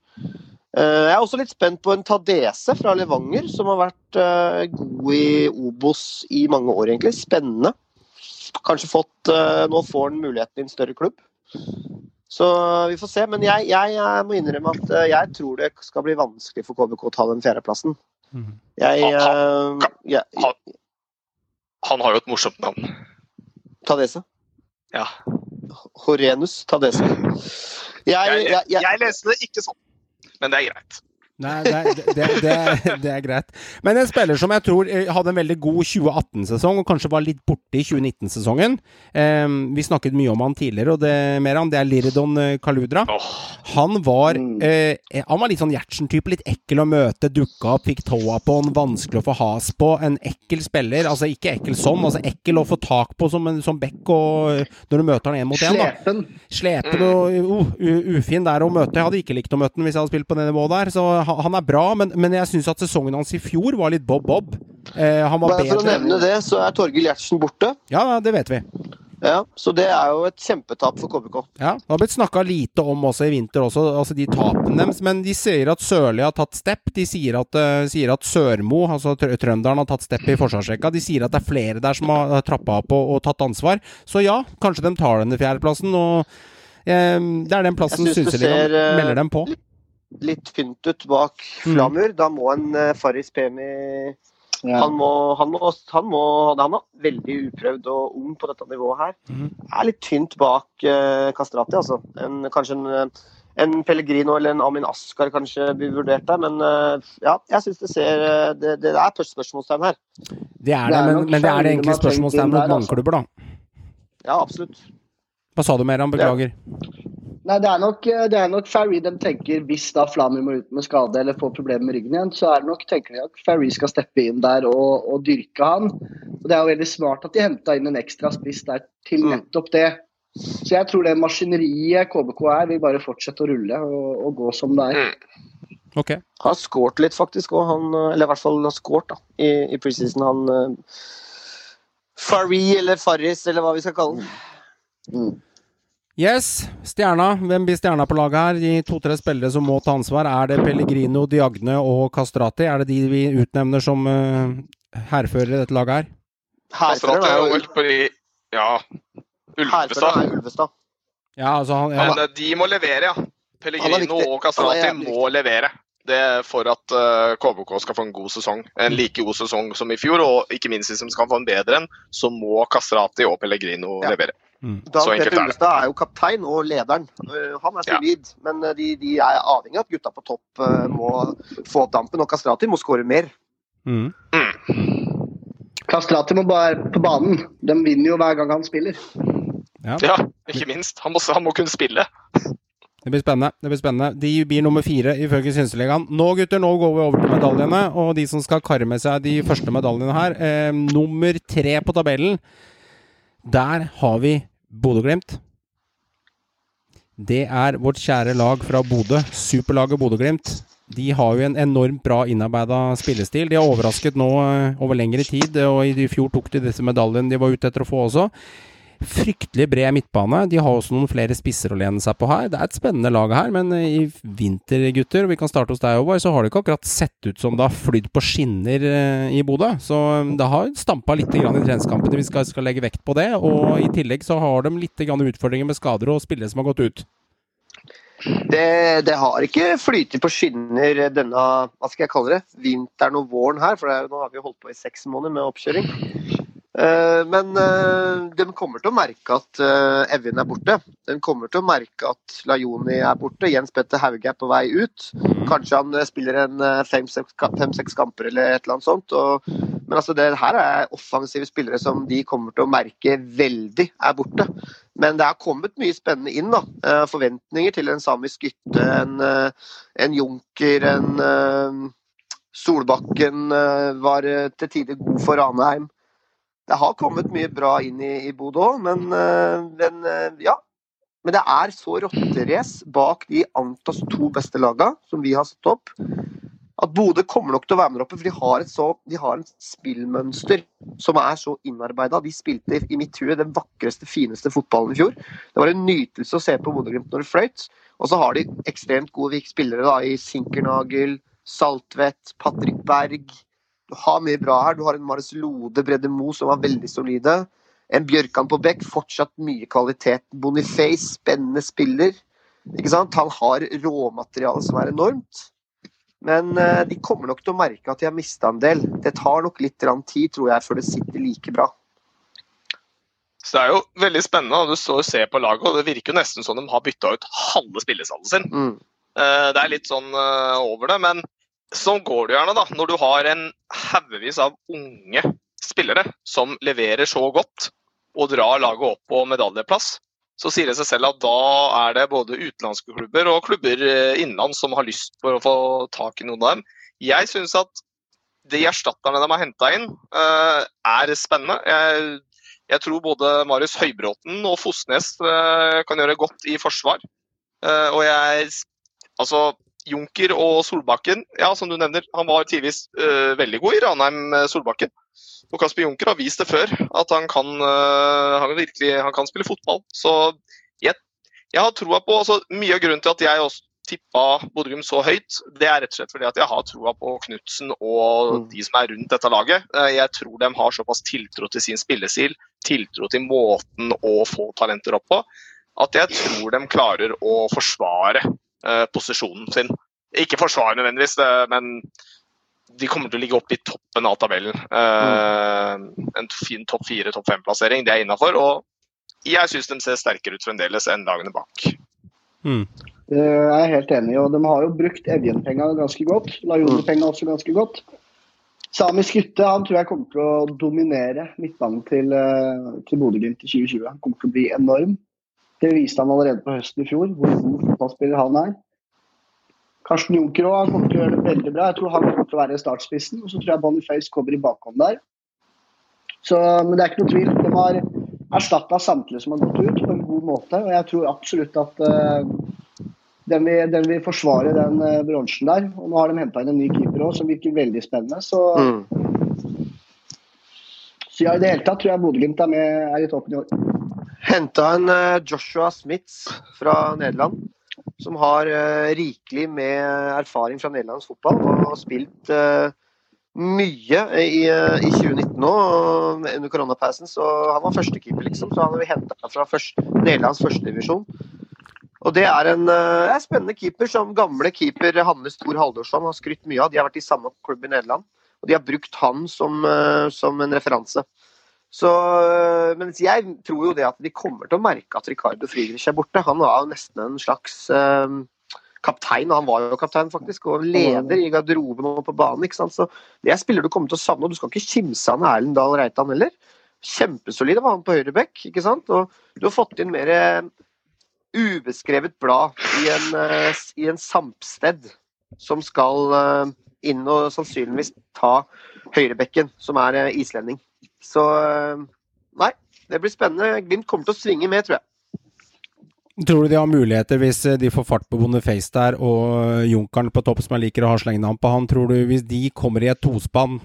Speaker 2: Uh, jeg er også litt spent på en Tadese fra Levanger, som har vært uh, god i Obos i mange år, egentlig. Spennende. Kanskje fått Nå får han muligheten i en større klubb. Så vi får se. Men jeg, jeg, jeg må innrømme at eh, jeg tror det skal bli vanskelig for KBK å ta den fjerdeplassen.
Speaker 1: Mm.
Speaker 2: Jeg,
Speaker 4: Han-
Speaker 2: han,
Speaker 4: Han, han har jo et morsomt navn.
Speaker 2: Tadese.
Speaker 4: Ja.
Speaker 2: Horenus Tadese. Jeg,
Speaker 4: Jeg,
Speaker 2: jeg, jeg,
Speaker 4: jeg leste det ikke sånn, men det er greit.
Speaker 1: Nei, det, er- det, det, er- det er greit. Men en spiller som jeg tror eh, hadde en veldig god 2018-sesong, og kanskje var litt borte i 2019-sesongen Um, Vi snakket mye om han tidligere, og det mer han, det er Liridon eh, Kaludra. Han var,
Speaker 3: Mm.
Speaker 1: eh, han var litt sånn Gjertsen-type. Litt ekkel å møte. Dukka opp, fikk tåa på han, vanskelig å få has på. En ekkel spiller. Altså ikke ekkel sånn, altså ekkel å få tak på som, en- som bekk og når du møter han én mot én.
Speaker 3: Slepen.
Speaker 1: Slepen og uh, ufin der å møte. Jeg hadde ikke likt å møte han hvis jeg hadde spilt på det nivået der. Så han, er bra, men, men jeg syns at sesongen hans i fjor var litt bob-bob. Eh, han var
Speaker 2: bare for å nevne det, så er Torgill Gjertsen borte.
Speaker 1: Ja, det vet vi.
Speaker 2: Ja, Så det er jo et kjempetap for KBK.
Speaker 1: Ja, Det har blitt snakka lite om også i vinter, også, altså de tapene deres. Men de sier at Sørli har tatt step. De sier at, uh, sier at Sørmo, altså trø- trønderen, har tatt step i forsvarsrekka. De sier at det er flere der som har trappa opp og, og tatt ansvar. Så ja, kanskje de tar denne fjerdeplassen. Og eh, det er den plassen Synseligaen
Speaker 2: eh,
Speaker 1: melder dem på.
Speaker 2: Litt tynt ut bak
Speaker 1: Mm.
Speaker 2: Flamur. Da må en uh, Faris Pemi
Speaker 3: Ja.
Speaker 2: han, må, han, må, han, må, han er veldig uprøvd og ung på dette nivået her.
Speaker 1: Mm.
Speaker 2: Er litt tynt bak uh, Kastrati, altså. En, kanskje en, eh, en Pellegrino eller en Amin Askar kanskje blir vurdert der, men uh, ja, jeg syns det ser eh, Det, det er spørsmålstegn her.
Speaker 1: Det er det,
Speaker 3: Det er
Speaker 1: men, men det er det egentlig spørsmålstegn mot mange
Speaker 3: altså.
Speaker 1: klubber, da.
Speaker 2: Ja, absolutt.
Speaker 1: Hva sa du mer om? Beklager.
Speaker 3: Nei, det er nok, det er nok Ferry de tenker hvis da Flamy må ut med skade eller får problemer med ryggen igjen, så er det nok, tenker de at Ferry skal steppe inn der og, og dyrke han. Og Det er jo veldig smart at de henta inn en ekstra spiss der til
Speaker 2: Mm.
Speaker 3: nettopp det. Så jeg tror det maskineriet KBK er, vil bare fortsette å rulle og, og gå som det er.
Speaker 1: Ok.
Speaker 2: Han har skåret litt, faktisk, og han, eh, eller i hvert fall har skåret da, i, i preseason. Han uh, Farri eller Farris, eller hva vi skal kalle den.
Speaker 3: Mm.
Speaker 1: Yes, stjerna. Hvem blir stjerna på laget her? De to-tre spillere som må ta ansvar. Er det Pellegrino, Diagne og Kastrati? Er det de vi utnevner som uh, hærførere i dette laget her?
Speaker 4: Kastrati
Speaker 2: er jo
Speaker 4: vel på de Ja. Ulvestad.
Speaker 2: er Ulvestad.
Speaker 1: Ja, altså han, ja,
Speaker 4: Men eh, de må levere, ja. Pellegrino og Kastrati må levere. Det er for at uh, KBK skal få en god sesong. En like god sesong som i fjor, og ikke minst hvis de skal få en bedre en, så må Kastrati og Pellegrino
Speaker 2: Ja.
Speaker 4: levere.
Speaker 2: Dan
Speaker 4: Så
Speaker 2: Petter
Speaker 4: er
Speaker 2: er jo kaptein og lederen. Eh, Han er
Speaker 4: Ja.
Speaker 2: solid, men eh, de, de er avhengig av at gutta på topp eh, må få opp dampen. Og Kastrati må skåre mer.
Speaker 1: mm.
Speaker 3: Kastrati må bare på banen. De vinner jo hver gang han spiller.
Speaker 1: ja.
Speaker 4: Ja, ikke minst. Han må, han må kunne spille.
Speaker 1: Det blir spennende. det blir spennende. De blir nummer fire ifølge Synseligaen. Nå gutter, nå går vi over til medaljene. Og de som skal karre med seg de første medaljene her. Eh, nummer tre på tabellen. Der har vi Bodø-Glimt. Det er vårt kjære lag fra Bodø. Superlaget Bodø-Glimt. De har jo en enormt bra innarbeida spillestil. De har overrasket nå eh, over lengre tid, og i fjor tok de disse medaljene de var ute etter å få også. Fryktelig bred midtbane. De har også noen flere spisser å lene seg på her. Det er et spennende lag her, men i vinter, gutter, og vi kan starte hos deg, Håvard, så har det ikke akkurat sett ut som det har flydd på skinner i Bodø. Så det har stampa litt i treningskampene, vi skal, skal, legge vekt på det. Og i tillegg så har de litt utfordringer med skader og spillere som har gått ut.
Speaker 2: Det, det, har ikke flytet på skinner denne hva skal jeg kalle det, vinteren og våren her. For er, nå har vi holdt på i seks måneder med oppkjøring. Uh, men uh, de kommer til å merke at uh, Evjen er borte. De kommer til å merke at Lajoni er borte. Jens Petter Hauge er på vei ut. Kanskje han spiller en fem-seks kamper eller et eller annet sånt. Men altså, det her er offensive spillere som de kommer til å merke veldig er borte. Men det har kommet mye spennende inn. da. Forventninger til en samisk Gytte, en, en Junker, en Solbakken var til tider god for Ranheim det har kommet mye bra inn i, i Bodø men, eh, men, eh, ja. Men det er så rotterace bak de antas to beste lagene som vi har satt opp, at Bodø kommer nok til å være med oppe. For de har så, de har et spillmønster som er så innarbeida. De spilte i mitt hue den vakreste, fineste fotballen i fjor. Det var en nytelse å se på Bodø-Glimt når det fløyt. Og så har de ekstremt gode spillere da, i Sinkernagel, Saltvedt, Patrick Berg. Du har mye bra her. Du har en Marius Lode, Bredde Mo, som var veldig solide. En Bjørkan på bekk, fortsatt mye kvalitet. Boniface, spennende spiller. Ikke sant? Han har råmateriale som er enormt. Men uh, de kommer nok til å merke at de har mista en del. Det tar nok litt tid, tror jeg, før det sitter like bra.
Speaker 4: Så Det er jo veldig spennende og du står og ser på laget, og det virker jo nesten som de har bytta ut halve spillesalen sin. Mm. Uh, det er litt sånn uh, over det, men Sånn går det gjerne da, når du har en haugevis av unge spillere som leverer så godt og drar laget opp på medaljeplass. Så sier det seg selv at da er det både utenlandske klubber og klubber eh, innenlands som har lyst på å få tak i noen av dem. Jeg syns at de erstatterne de har henta inn, eh, er spennende. Jeg, jeg, tror både Marius Høybråten og Fosnes eh, kan gjøre godt i forsvar. Og jeg Altså, Junker og Solbakken, ja, som du nevner, han var tidvis uh, veldig god i Ranheim-Solbakken. Eh, og Kasper Junker har vist det før, at han kan, uh, han virkelig, han kan spille fotball. Så jeg, jeg har troa på altså, Mye av grunnen til at jeg også tippa Bodø-Glimt så høyt, det er rett og slett fordi at jeg har troa på Knutsen og mm. de som er rundt dette laget. Jeg tror de har såpass tiltro til sin spillestil, tiltro til måten å få talenter opp på, at jeg tror de klarer å forsvare Eh, posisjonen sin. Ikke forsvare nødvendigvis, men de kommer til å ligge oppe i toppen av tabellen. Mm. En fin topp fire, topp fem-plassering, det er innafor. Og jeg syns de ser sterkere ut fremdeles enn dagene bak.
Speaker 3: Mm. Jeg er helt enig, og de har jo brukt Evjen-penga ganske godt. Lajone-penga også ganske godt. Samisk gutte han tror jeg kommer til å dominere midtbanen til, eh, til Bodø-Glimt i 2020. Han kommer til å bli enorm. Det viste han allerede på høsten i fjor, hvor god fotballspiller han er. Karsten Junker han kommer til å gjøre det veldig bra. Jeg tror han kommer til å være startspissen. Og så tror jeg Boniface kommer i bakhånd der. Så, men det er ikke noe tvil. De har erstatta samtlige som har gått ut, på en god måte. Og jeg tror absolutt at uh, den, vil, den, vil, forsvare den uh, bronsen der. Og nå har de henta inn en ny keeper òg, som virker veldig spennende. Så, mm. så ja, i det hele tatt tror jeg Bodø-Glimt er, er i toppen i år.
Speaker 2: Henta en eh, Joshua Smiths fra Nederland. Som har uh, rikelig med erfaring fra nederlandsk fotball og har spilt uh, mye i, uh, i, 2019 nå, under koronapausen. Så han var førstekeeper, liksom. Så han har vi henta fra først, Nederlands førstedivisjon. Og det er en uh, spennende keeper som gamle keeper Hanne Stor Haldorsson har skrytt mye av. De har vært i samme klubb i Nederland, og de har brukt han som, som en referanse. Så, mens men jeg tror jo det at de kommer til å merke at Ricardo Friedrich er borte. Han var jo nesten en slags um, kaptein, og han var jo kaptein faktisk, og leder i garderoben og på banen. ikke sant? Så det er spiller du kommer til å savne, og du skal ikke kimse av Erlend Dahl Reitan heller. Kjempesolid var han på høyrebekk, ikke sant? Og du har fått inn mer ubeskrevet blad i en, uh, i en Sampsted som skal uh, inn og sannsynligvis ta høyrebekken, som er uh, islending. Så eh, nei, det blir spennende. Glimt kommer til å svinge med, tror jeg.
Speaker 1: Tror du de har muligheter hvis eh, de får fart på Boniface der, og Junkeren på topp, som jeg liker å ha slengenavn på han? Tror du hvis de kommer i et tospann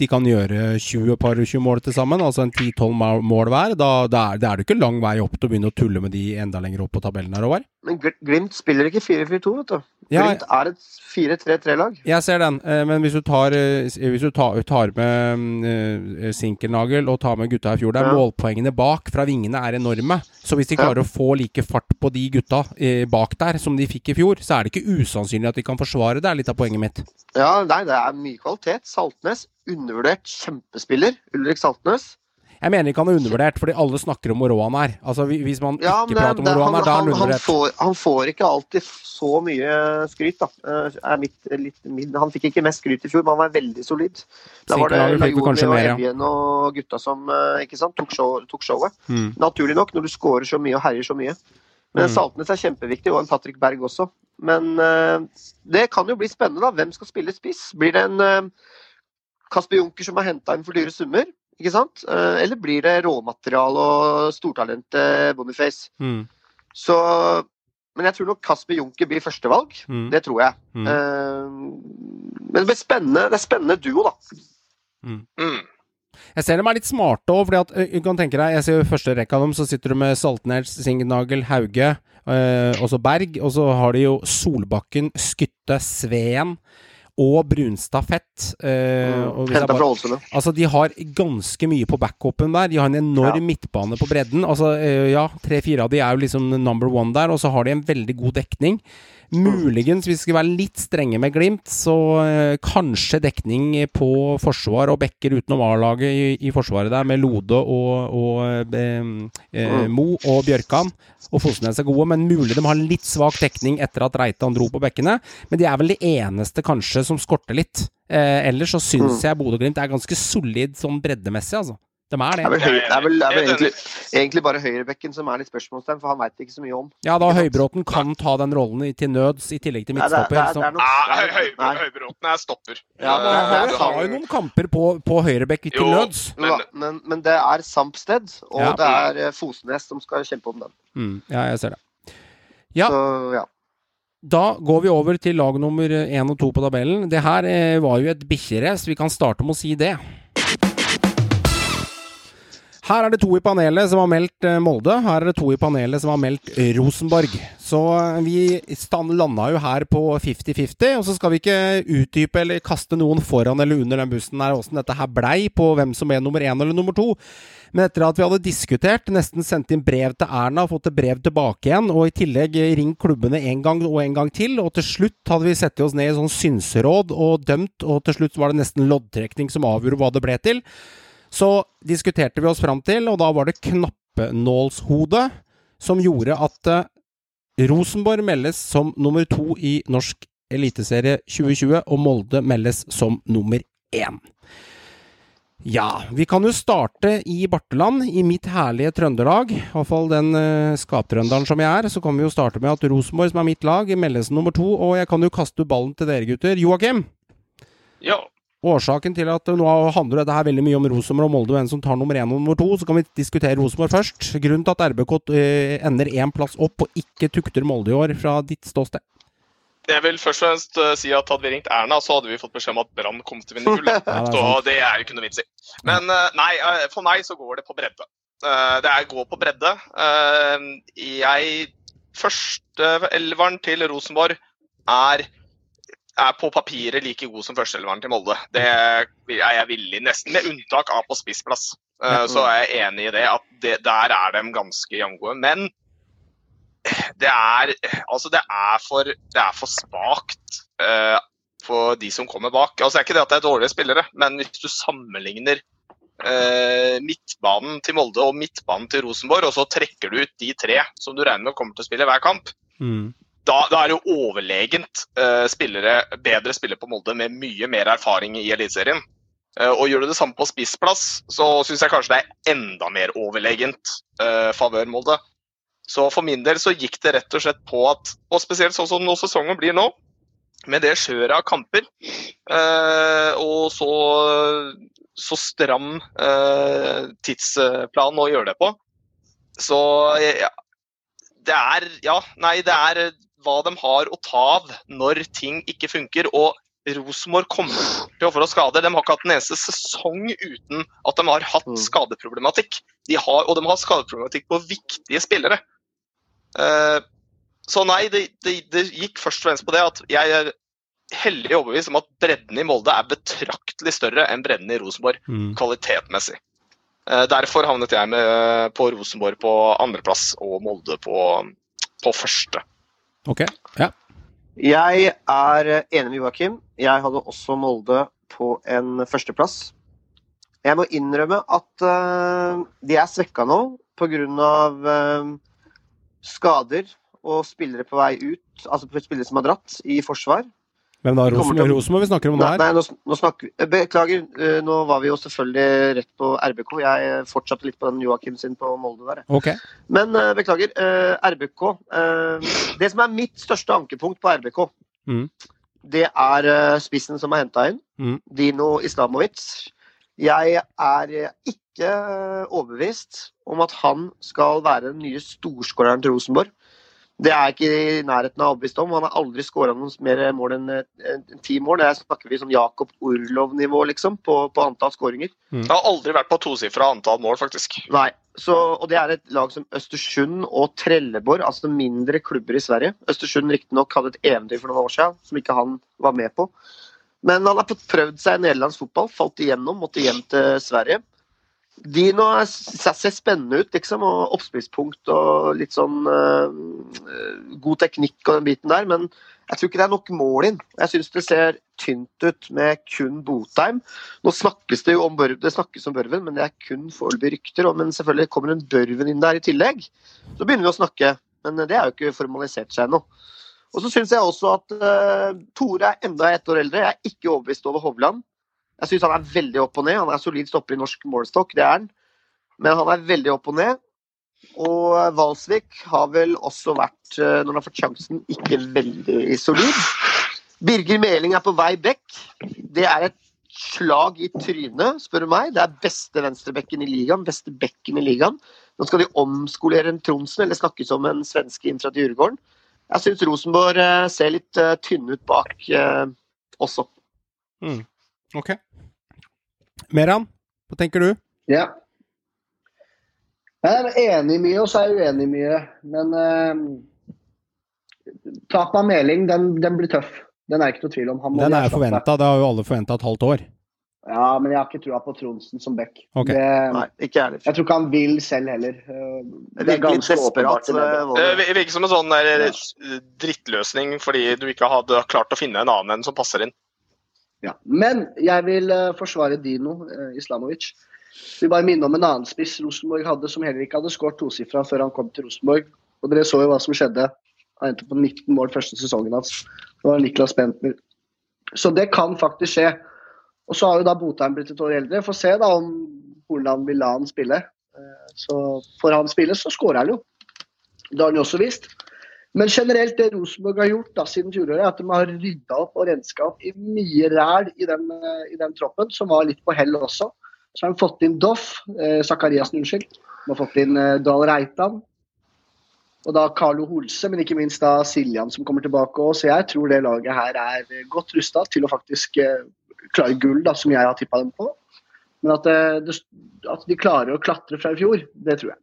Speaker 1: de kan gjøre 20 par 20 mål til sammen, altså en 10-12 mål hver, da, da er det ikke lang vei opp til å begynne å tulle med de enda lenger opp på tabellen her, Håvard.
Speaker 2: Men Gl- Glimt spiller ikke 4-4-2, vet du.
Speaker 1: Ja,
Speaker 2: er et 4-3-3-lag.
Speaker 1: Jeg ser den, eh, men hvis du tar, eh, hvis du tar, tar med uh, Sinkernagel og tar med gutta i fjor, der
Speaker 2: Ja.
Speaker 1: målpoengene bak fra vingene er enorme. Så hvis de
Speaker 2: Ja.
Speaker 1: klarer å få like fart på de gutta eh, bak der som de fikk i fjor, så er det ikke usannsynlig at de kan forsvare det, er litt av poenget mitt.
Speaker 2: Ja, nei, det er mye kvalitet. Saltnes, undervurdert kjempespiller. Ulrik Saltnes.
Speaker 1: Jeg mener ikke han er undervurdert, fordi alle snakker om hvor rå han er. Altså Hvis man
Speaker 2: Ja,
Speaker 1: ikke
Speaker 2: men
Speaker 1: prater om hvor rå
Speaker 2: han,
Speaker 1: er, da er
Speaker 2: han,
Speaker 1: undervurdert.
Speaker 2: han, får, han får ikke alltid så mye skryt, da. Eh, Er mitt, litt, min, han fikk ikke mest skryt i fjor, men han var veldig solid. Da var det Lajoni og
Speaker 1: mer, ja.
Speaker 2: Evjen og gutta som eh, ikke sant, tok, show, tok showet.
Speaker 1: Mm.
Speaker 2: Naturlig nok, når du scorer så mye og herjer så mye. Men
Speaker 1: Mm.
Speaker 2: Saltnes er kjempeviktig, og en Patrick Berg også. Men uh, det kan jo bli spennende, da. Hvem skal spille spiss? Blir det en uh, Kasper Junker som er henta inn for dyre summer? Ikke sant? Eh, eller blir det råmateriale og stortalentet Boniface?
Speaker 1: Mm.
Speaker 2: Så Men jeg tror nok Kasper Junker blir førstevalg.
Speaker 1: Mm.
Speaker 2: Det tror jeg.
Speaker 1: Mm.
Speaker 2: Eh, men det blir spennende, det er spennende duo, da.
Speaker 4: Mm.
Speaker 1: Jeg ser dem er litt smarte òg, fordi du kan tenke deg Jeg ser jo i første rekke av dem, så sitter du med Saltnes, Signagel, Hauge, øh, og så Berg. Og så har de jo Solbakken, Skytte, Sveen og Brunstafett. Øh, og
Speaker 2: Henta fra Ålesund.
Speaker 1: Altså, de har ganske mye på backupen der. De har en enorm
Speaker 2: Ja.
Speaker 1: midtbane på bredden. Altså, eh, ja, tre-fire av de er jo liksom number one der, og så har de en veldig god dekning. Muligens, hvis vi skal være litt strenge med Glimt, så eh, kanskje dekning på forsvar og bekker utenom A-laget i, i forsvaret der, med Lode og, og eh, eh, Mo og Bjørkan. Og Fosnes er gode, men mulig de har litt svak dekning etter at Reitan dro på bekkene. Men de er vel de eneste kanskje som skorter litt. Eh, ellers så syns jeg Bodø-Glimt er ganske solid sånn breddemessig, altså. De er
Speaker 2: Det er vel,
Speaker 1: det.
Speaker 2: høy, det er vel, det er vel egentlig, egentlig bare høyrebekken som er litt spørsmålstegn, for han veit ikke så mye om.
Speaker 1: Ja, da Høybråten kan ta den rollen i- til nøds, i tillegg til
Speaker 2: Nei, det er-
Speaker 1: midtstopper.
Speaker 2: det er- det er nok-
Speaker 4: Ah, Høy, høy,
Speaker 2: nei.
Speaker 4: Høybråten er stopper.
Speaker 2: Ja, men han-
Speaker 1: har jo noen kamper på, på høyrebekk til
Speaker 4: Jo.
Speaker 1: nøds.
Speaker 2: Jo men, men det er Sampsted, og
Speaker 1: Ja.
Speaker 2: det er eh, Fosnes som skal kjempe om den.
Speaker 1: Mm, ja, jeg ser det. Ja.
Speaker 2: Så ja.
Speaker 1: Da går vi over til lag nummer én og to på tabellen. Det her eh, var jo et bikkjerace, vi kan starte med å si det. Her er det to i panelet som har meldt eh, Molde. Her er det to i panelet som har meldt eh, Rosenborg. Så eh, vi landa jo her på 50-50, og så skal vi ikke utdype eller kaste noen foran eller under den bussen her åssen dette her blei på hvem som er nummer én eller nummer to. Men etter at vi hadde diskutert, nesten sendt inn brev til Erna, fått et brev tilbake igjen, og i tillegg ringt klubbene en gang og en gang til, og til slutt hadde vi satt oss ned i sånn synseråd og dømt, og til slutt var det nesten loddtrekning som avgjorde hva det ble til. Så diskuterte vi oss fram til, og da var det knappenålshode som gjorde at eh, Rosenborg meldes som nummer to i norsk eliteserie 2020, og Molde meldes som nummer én. Ja, vi kan jo starte i Barteland, i mitt herlige Trøndelag. I hvert fall den uh, skaptrønderen som jeg er. Så kan vi jo starte med at Rosenborg, som er mitt lag, meldes nummer to. Og jeg kan jo kaste ballen til dere gutter. Joakim,
Speaker 4: Ja.
Speaker 1: Årsaken til at nå handler dette her veldig mye om Rosenborg og Molde, hvem som tar nummer én og nummer to, så kan vi diskutere Rosenborg først. Grunnen til at RBK eh, ender én plass opp og ikke tukter Molde i år, fra ditt ståsted.
Speaker 4: Jeg vil først og fremst eh, si at hadde vi ringt Erna, så hadde vi fått beskjed om at Brann kom til å vinne
Speaker 1: gullet. Er
Speaker 4: så det er jo ikke noe vits i. Men eh, nei, for meg så går det på bredde. Det er gå på bredde. Jeg Første elveren til Rosenborg er, er på papiret like god som førsteelveren til Molde. Det er jeg villig, nesten med unntak av på spissplass. Eh, Så er jeg enig i det, at det, der er de ganske jevngode. Men det er altså det er for, det er for spakt uh, for de som kommer bak. Altså det er ikke det at det er dårlige spillere, men hvis du sammenligner uh, midtbanen til Molde og midtbanen til Rosenborg, og så trekker du ut de tre som du regner med kommer til å spille hver kamp,
Speaker 1: Mm.
Speaker 4: Da, da er det jo overlegent uh, spillere, bedre spillere på Molde med mye mer erfaring i Eliteserien. Uh, og gjør du det samme på spissplass, så syns jeg kanskje det er enda mer overlegent uh, favør Molde. Så for min del så gikk det rett og slett på at, og spesielt sånn som nå sesongen blir nå, med det skjøret av kamper, og så, så stram tidsplan å gjøre det på, så ja, det er Ja, nei, det er hva de har å ta av når ting ikke funker. Og Rosenborg kommer til å få skader. De har ikke hatt en eneste sesong uten at de har hatt
Speaker 2: Mm.
Speaker 4: skadeproblematikk. De har, og de har skadeproblematikk på viktige spillere. Eh, så nei, det, det, det gikk først og fremst på det at jeg er hellig overbevist om at bredden i Molde er betraktelig større enn bredden i Rosenborg
Speaker 1: Mm.
Speaker 4: kvalitetmessig. Eh, Derfor havnet jeg med på Rosenborg på andreplass og Molde på, på første.
Speaker 1: Ok. Ja.
Speaker 2: Jeg er enig med Joakim. Jeg hadde også Molde på en førsteplass. Jeg må innrømme at uh, de er svekka nå pga. Uh, skader og spillere på vei ut. Altså spillere som har dratt i forsvar.
Speaker 1: Hvem da? Rosenborg vi snakker om nå her?
Speaker 2: nei nå, nå snakker vi Beklager, eh, nå var vi jo selvfølgelig rett på RBK. Jeg fortsatte litt på den Joakim sin på Molde der. Okay.
Speaker 1: Ok.
Speaker 2: Men eh, beklager. eh, RBK. eh, det som er mitt største ankepunkt på RBK,
Speaker 1: Mm.
Speaker 2: det er eh, spissen som er henta inn.
Speaker 1: Mm.
Speaker 2: Dino Islamovic. Jeg er eh, ikke eh, overbevist om at han skal være den nye storskåreren til Rosenborg. Det er jeg ikke i nærheten av overbevist om. Han har aldri skåra noen mer mål enn eh, ti mål. Der snakker vi sånn Jakob Orlov-nivå, liksom, på, på antall skåringer.
Speaker 4: Jeg har aldri vært på tosifra antall mål, faktisk.
Speaker 2: Nei. Så, og det er et lag som Østersund og Trelleborg, altså mindre klubber i Sverige. Østersund riktignok hadde et eventyr for noen år siden som ikke han var med på. Men han har fått prøvd seg i nederlandsk fotball, falt igjennom, måtte hjem til Sverige. Dino er- ser spennende ut, liksom, og oppspillspunkt og litt sånn uh, god teknikk og den biten der, men jeg tror ikke det er nok mål inn. Jeg syns det ser tynt ut med kun Botheim. Nå snakkes det jo om Børven, det snakkes om Børven, men det er kun foreløpig rykter. Men selvfølgelig kommer en Børven inn der i tillegg. Så begynner vi å snakke, men det er jo ikke formalisert seg ennå. Og så syns jeg også at uh, Tore er enda ett år eldre. Jeg er ikke overbevist over Hovland. Jeg syns han er veldig opp og ned. Han er solid stopper i norsk målestokk, det er han. Men han er veldig opp og ned. Og Valsvik har vel også vært, eh, når han har fått sjansen, ikke veldig solid. Birger Meling er på vei bekk. Det er et slag i trynet, spør du meg. Det er beste venstrebekken i ligaen, beste bekken i ligaen. Nå skal de omskolere en Tronsen, eller snakkes om en svenske inn fra Djurgården. Jeg syns Rosenborg eh, ser litt tynne ut bak også. også.
Speaker 1: Ok. Meran, hva tenker du?
Speaker 3: Ja. Jeg er enig i mye, og så er jeg uenig i mye. Men uh, tap av Meling, den, den blir tøff. Den er ikke noe tvil om. Han må
Speaker 1: Den er forventa, det har jo alle forventa et halvt år.
Speaker 3: Ja, men jeg har ikke trua på Tronsen som back.
Speaker 1: Okay.
Speaker 3: Det,
Speaker 2: Nei, ikke jeg
Speaker 3: jeg tror ikke han vil selv heller. Uh,
Speaker 2: Det virker ganske
Speaker 3: åpenbart. det.
Speaker 2: eh,
Speaker 4: virker som en sånn der ja. drittløsning fordi du ikke hadde klart å finne en annen enn som passer inn.
Speaker 3: Ja. Men jeg vil eh, forsvare Dino uh, Islamovic. Vi bare minne om en annen spiss Rosenborg hadde, som heller ikke hadde skåret tosifra før han kom til Rosenborg. Og dere så jo hva som skjedde. Han endte på 19 mål første sesongen hans. Det var Niklas Bentner. Så det kan faktisk skje. Og så har jo da Botheim blitt et år eldre. Få se da om Hornland vil la han spille. Eh, Så får han spille, så skårer han jo. Det har han jo også vist. Men generelt det Rosenborg har gjort da, siden fjoråret, er at de har rydda opp og renska opp i mye ræl i den, eh, i den troppen, som var litt på hell også. Så har de fått inn Doff, eh, Sakariassen, unnskyld. De har fått inn eh, Dahl Reitan. Og da Carlo Holse, men ikke minst da Siljan som kommer tilbake òg. Så jeg tror det laget her er eh, godt rusta til å faktisk eh, klare gull, da, som jeg har tippa dem på. Men at, eh, det, at de klarer å klatre fra i fjor, det tror jeg.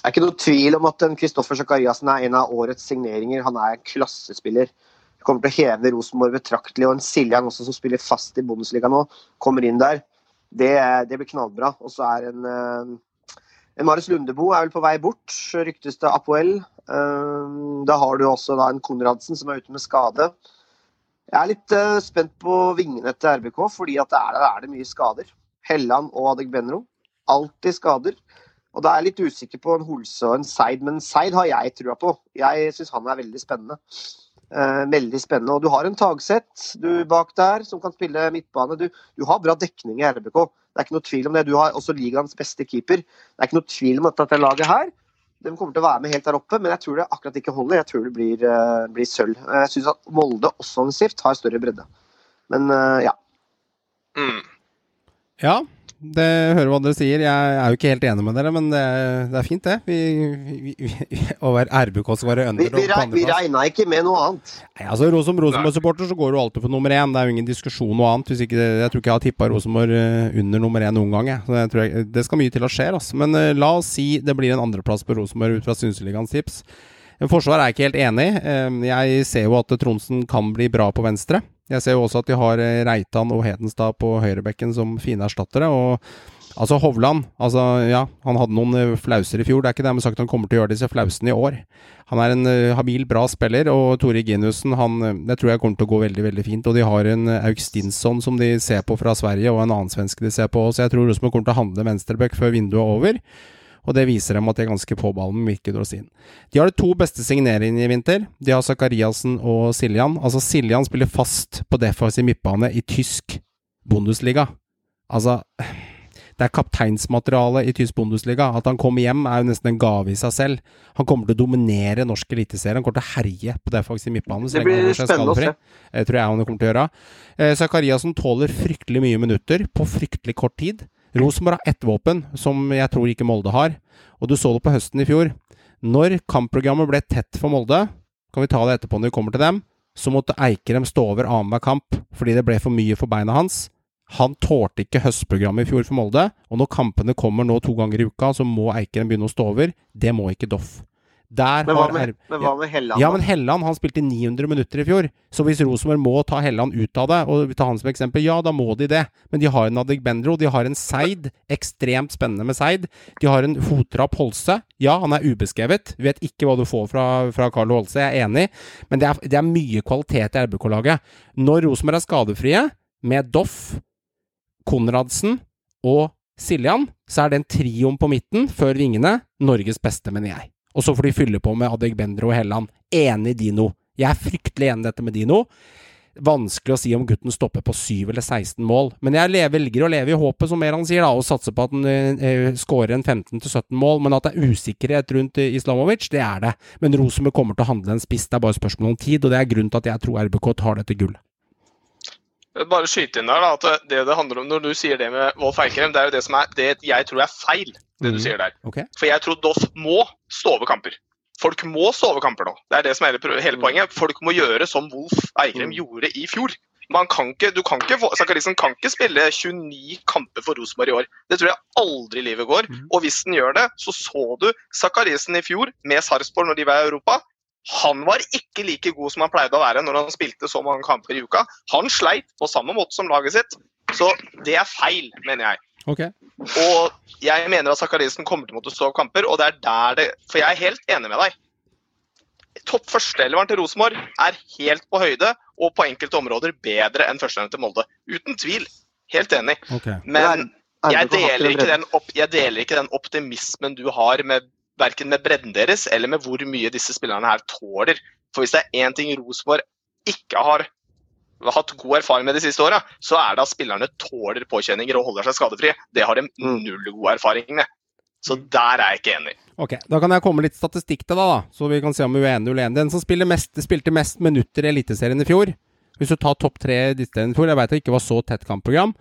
Speaker 2: Det er ikke noe tvil om at Kristoffer Sakariassen er en av årets signeringer. Han er en klassespiller. Kommer til å heve Rosenborg betraktelig. Og en Siljan også, som spiller fast i Bundesliga nå, kommer inn der. Det, det blir knallbra. Og så er en, eh, en Marius Lundebo er vel på vei bort, ryktes det Apoel. Eh, Da har du også en Konradsen som er ute med skade. Jeg er litt eh, spent på vingene til RBK, fordi at er, der er det mye skader. Helland og Adegbenro. Alltid skader. Og da er jeg litt usikker på en Holse og en Seid, men Seid har jeg trua på. Jeg syns han er veldig spennende. Eh, veldig spennende. Og du har en Tagseth du bak der som kan spille midtbane. Du, du har bra dekning i RBK. Det er ikke noe tvil om det. Du har også ligaens beste keeper. Det er ikke noe tvil om at dette laget her de kommer til å være med helt der oppe, men jeg tror det akkurat ikke holder. Jeg tror det blir, uh, blir sølv. Eh, Jeg syns at Molde også offensivt har større bredde. Men uh, ja.
Speaker 4: Mm.
Speaker 1: Ja. Det hører hva dere sier. Jeg er jo ikke helt enig med dere, men det, det er fint, det. Vi, vi, vi, å være RBK skal være
Speaker 2: Vi,
Speaker 1: under
Speaker 2: vi, vi regna ikke med noe annet.
Speaker 1: Nei, altså Som Rosenborg-supporter så går du alltid for nummer én. Det er jo ingen diskusjon noe annet. Hvis ikke, jeg tror ikke jeg har tippa Rosenborg eh, under nummer én noen gang. Jeg. Så jeg tror jeg, det skal mye til å skje. Altså. Men uh, la oss si det blir en andreplass på Rosenborg ut fra Synseligaens tips. Men Forsvaret er jeg ikke helt enig i. Eh, Jeg ser jo at Tronsen kan bli bra på venstre. Jeg ser jo også at de har eh, Reitan og Hedenstad på høyrebekken som fine erstattere. Og altså Hovland altså ja, Han hadde noen eh, flauser i fjor, det er ikke dermed sagt han kommer til å gjøre disse flausene i år. Han er en eh, habil, bra spiller, og Tore Ginussen han, det tror jeg kommer til å gå veldig veldig fint. Og de har en Augstinsson som de ser på fra Sverige, og en annen svenske de ser på. Så jeg tror Rosenborg kommer til å handle venstreback før vinduet er over. Og det viser dem at de er ganske på ballen med Mikkel Dorsin. De har de to beste signeringene i vinter. De har Zakariassen og Siljan. Altså Siljan spiller fast på defensiv midtbane i tysk Bundesliga. Altså det er kapteinsmateriale i tysk Bundesliga. At han kommer hjem, er jo nesten en gave i seg selv. Han kommer til å dominere norsk eliteserie. Han kommer til å herje på defensiv midtbane. så
Speaker 2: Det blir spennende å se.
Speaker 1: Det tror jeg han kommer til å gjøre. Eh, Zakariassen tåler fryktelig mye minutter på fryktelig kort tid. Rosenborg har ett våpen, som jeg tror ikke Molde har. Og du så det på høsten i fjor. Når kampprogrammet ble tett for Molde, kan vi ta det etterpå når vi kommer til dem, så måtte Eikrem stå over annenhver kamp fordi det ble for mye for beina hans. Han tålte ikke høstprogrammet i fjor for Molde, og når kampene kommer nå to ganger i uka, så må Eikrem begynne å stå over. Det må ikke Doff. Der
Speaker 2: Men hva med, men hva med Helland?
Speaker 1: ja, men Helland han spilte 900 minutter i fjor. Så hvis Rosenborg må ta Helland ut av det, og ta han som eksempel, ja, da må de det. Men de har en Adegbenro, de har en Seid. Ekstremt spennende med Seid. De har en Hotrapp Holse. Ja, han er ubeskrevet. Vet ikke hva du får fra, fra Carlo Holse, jeg er enig. Men det er, det er mye kvalitet i RBK-laget. Når Rosenborg er skadefrie, med Doff, Konradsen og Siljan, så er den trioen på midten, før vingene, Norges beste, mener jeg. Og så får de fylle på med Adegbendro og Helland. Enig Dino. Jeg er fryktelig enig i dette med Dino. Vanskelig å si om gutten stopper på 7 eller 16 mål, men jeg velger å leve i håpet, som Meran sier, da, og satse på at han eh, skårer en 15-17 mål. Men at det er usikkerhet rundt eh, Islamovic, det er det. Men Rosenborg kommer til å handle en spiss, det er bare spørsmål om tid, og det er grunnen til at jeg tror RBK tar dette gullet.
Speaker 4: Bare skyte inn der da, at det det handler om når du sier det med Wolf Eikrem, det er jo det som er det jeg tror er feil, det du
Speaker 1: Mhm.
Speaker 4: sier der.
Speaker 1: Okay.
Speaker 4: For jeg tror Doff må stå over kamper. Folk må stå over kamper nå. Det er det som er hele, poenget. Folk må gjøre som Wolf Eikrem
Speaker 2: Mm.
Speaker 4: gjorde i fjor. Man kan ikke, du kan ikke, Sakarisen kan ikke spille 29 kamper for Rosenborg i år. Det tror jeg aldri livet går. Og hvis den gjør det, så så du Sakarisen i fjor med Sarpsborg når de var i Europa. Han var ikke like god som han pleide å være når han spilte så mange kamper i uka. Han sleit på samme måte som laget sitt. Så det er feil, mener jeg.
Speaker 1: Ok.
Speaker 4: Og jeg mener at Zakariassen kommer til å måtte stå av kamper, og det er der det For jeg er helt enig med deg. Topp førsteeleveren til Rosenborg er helt på høyde, og på enkelte områder bedre enn førsteeleveren til Molde. Uten tvil. Helt enig.
Speaker 1: Okay.
Speaker 4: Men jeg deler ikke den, opp, jeg deler ikke den optimismen du har med verken med bredden deres eller med hvor mye disse spillerne her tåler. For hvis det er én ting Rosenborg ikke har hatt god erfaring med de siste åra, så er det at spillerne tåler påkjenninger og holder seg skadefrie. Det har de
Speaker 2: Mm.
Speaker 4: null god erfaring med. Så der er jeg ikke enig.
Speaker 1: Ok, Da kan jeg komme litt statistikk til deg, da, så vi kan se om vi er enige eller uenige. Den som mest, spilte mest minutter i Eliteserien i fjor, hvis du tar topp tre i Eliteserien i fjor Jeg vet det ikke var så tett kampprogram.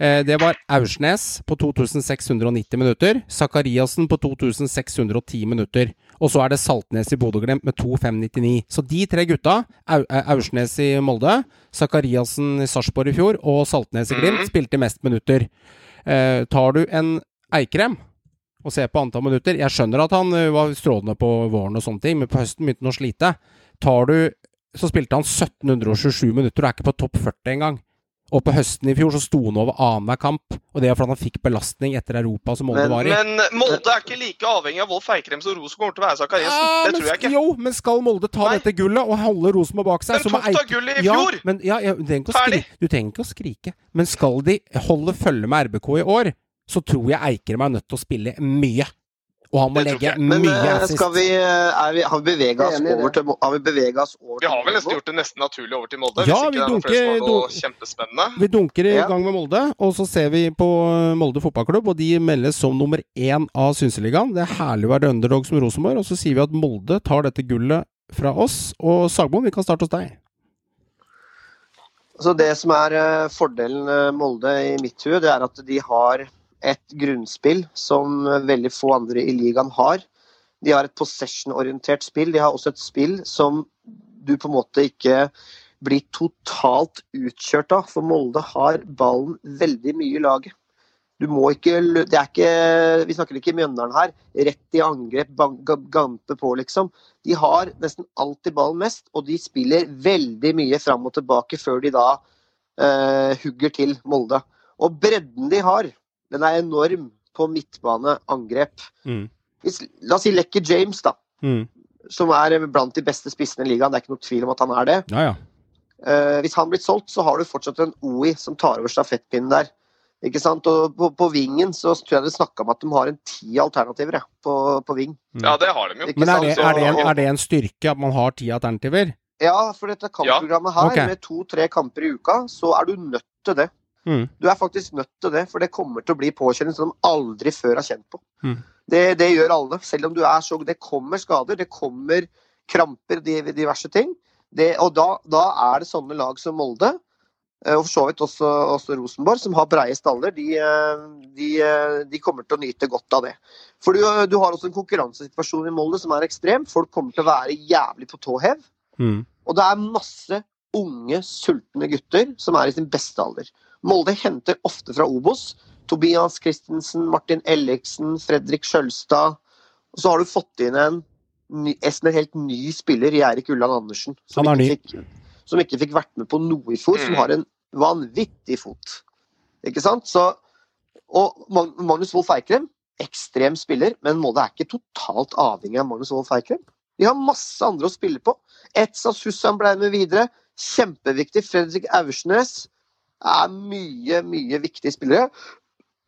Speaker 1: Eh, det var Aursnes på 2690 minutter. Zakariassen på 2610 minutter. Og så er det Saltnes i Bodø-Glimt med 2599. Så de tre gutta, eh, Aursnes i Molde, Zakariassen i Sarpsborg i fjor og Saltnes i Glimt,
Speaker 4: Mhm.
Speaker 1: spilte mest minutter. Eh, tar du en Eikrem og ser på antall minutter Jeg skjønner at han var strålende på våren og sånne ting, men på høsten begynte han å slite. Tar du Så spilte han 1727 minutter og er ikke på topp 40 engang. Og på høsten i fjor så sto han over annenhver kamp, og det er fordi han fikk belastning etter Europa som Molde
Speaker 2: Men-
Speaker 1: var i.
Speaker 4: Men Molde er ikke like avhengig av Wolf Eikrem som Rosenborg kommer til å være Zakariassen.
Speaker 1: Ja,
Speaker 4: Det
Speaker 1: men,
Speaker 4: tror jeg ikke.
Speaker 1: Jo, men skal Molde ta
Speaker 4: Nei.
Speaker 1: dette gullet og holde Rosenborg bak seg,
Speaker 4: De
Speaker 1: så må
Speaker 4: tok da
Speaker 1: Eik-
Speaker 4: gullet i
Speaker 1: ja,
Speaker 4: fjor!
Speaker 1: Men, ja, ja, du, trenger ikke å
Speaker 4: Ferdig.
Speaker 1: du trenger ikke å skrike. Men skal de holde følge med RBK i år, så tror jeg Eikrem er nødt til å spille mye. Og han må legge.
Speaker 2: Men
Speaker 1: mye
Speaker 2: eh,
Speaker 1: assist.
Speaker 2: skal vi, eh, vi Har vi bevega oss over til Har vi beveget oss over
Speaker 4: Vi har vel nesten
Speaker 2: Molde?
Speaker 4: gjort det nesten naturlig over til Molde.
Speaker 1: Ja,
Speaker 4: hvis ikke
Speaker 1: vi
Speaker 4: det er
Speaker 1: dunker-
Speaker 4: noe
Speaker 1: dun-
Speaker 4: kjempespennende.
Speaker 1: Vi dunker i
Speaker 2: Ja.
Speaker 1: gang med Molde, og så ser vi på Molde fotballklubb, og de meldes som nummer én av Synseligaen. Det er herlig å være underdog som Rosenborg, og så sier vi at Molde tar dette gullet fra oss. Og Sagmoen, vi kan starte hos deg.
Speaker 2: Så Det som er eh, fordelen eh, Molde i mitt hue, det er at de har et grunnspill som veldig få andre i ligaen har. De har et possession-orientert spill. De har også et spill som du på en måte ikke blir totalt utkjørt av. For Molde har ballen veldig mye i laget. Du må ikke Det er ikke Vi snakker ikke Mjøndalen her. Rett i angrep, gampe på, liksom. De har nesten alltid ballen mest, og de spiller veldig mye fram og tilbake før de da uh, hugger til Molde. Og bredden de har, den er enorm på midtbaneangrep. Mm. La oss si Lekke James, da. Mm. Som er blant de beste spissene i ligaen. Det er ikke noe tvil om at han er det.
Speaker 1: Ja, ja.
Speaker 2: Uh, hvis han blir solgt, så har du fortsatt en OI som tar over stafettpinnen der. Ikke sant? Og på, på, vingen så tror jeg det snakka om at de har en ti alternativer ja, på, på, ving.
Speaker 4: Mm. Ja, det har de jo.
Speaker 1: Men er det, er, det en, er det, en, styrke at man har ti alternativer?
Speaker 2: Ja, for dette kampprogrammet her, okay. med to-tre kamper i uka, så er du nødt til det. Mm. Du er faktisk nødt til det, for det kommer til å bli påkjenning som de aldri før har kjent på. Mm. Det, det, gjør alle. Selv om du er så Det kommer skader, det kommer kramper, diverse ting. Det, og da, da, er det sånne lag som Molde Eh, og for så vidt også, også Rosenborg, som har breie staller, de, eh, de, eh, de, kommer til å nyte godt av det. For du, du, har også en konkurransesituasjon i Molde som er ekstrem. Folk kommer til å være jævlig på tå hev. Mm. Og det er masse unge, sultne gutter som er i sin beste alder. Molde henter ofte fra Obos. Tobias Christensen, Martin Elliksen, Fredrik Skjølstad. Og så har du fått inn en, ny, en helt ny spiller i Eirik Ulland Andersen.
Speaker 1: Som er ny. Fikk,
Speaker 2: som ikke fikk vært med på noe i fjor, som mm. har en vanvittig fot. Ikke sant? Så, og Magnus Wolff Eikrem, ekstrem spiller, men Molde er ikke totalt avhengig av Magnus Wolff Eikrem. De har masse andre å spille på. Etsas Hussan ble med videre. Kjempeviktig. Fredrik Aursnes er mye, mye viktige spillere.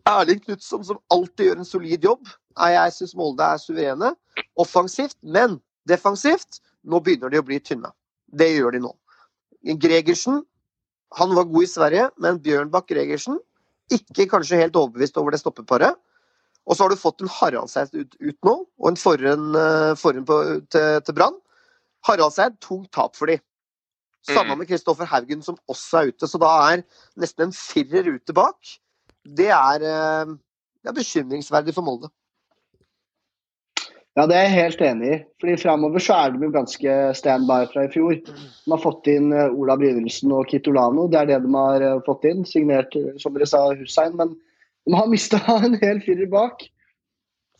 Speaker 2: Erling Knutson, som alltid gjør en solid jobb. Jeg syns Molde er suverene. Offensivt, men defensivt. Nå begynner de å bli tynne. Det gjør de nå. Gregersen han var god i Sverige, men Bjørnbakk Gregersen ikke kanskje helt overbevist over det stoppeparet. Og så har du fått en Haraldseid ut, ut, nå, og en forhånd, uh, til, til Brann. Haraldseid, tungt tap for de. Samme mm. med Kristoffer Haugen, som også er ute. Så da er nesten en firer ute bak. Det er, uh, det er bekymringsverdig for Molde.
Speaker 3: Ja, det er jeg helt enig i. Fordi Framover så er de jo ganske standby fra i fjor. De har fått inn eh, Ola Brynildsen og Kitolano. Det er det de har eh, fått inn. Signert, eh, som dere sa, Hussein. Men de har mista en hel firer bak.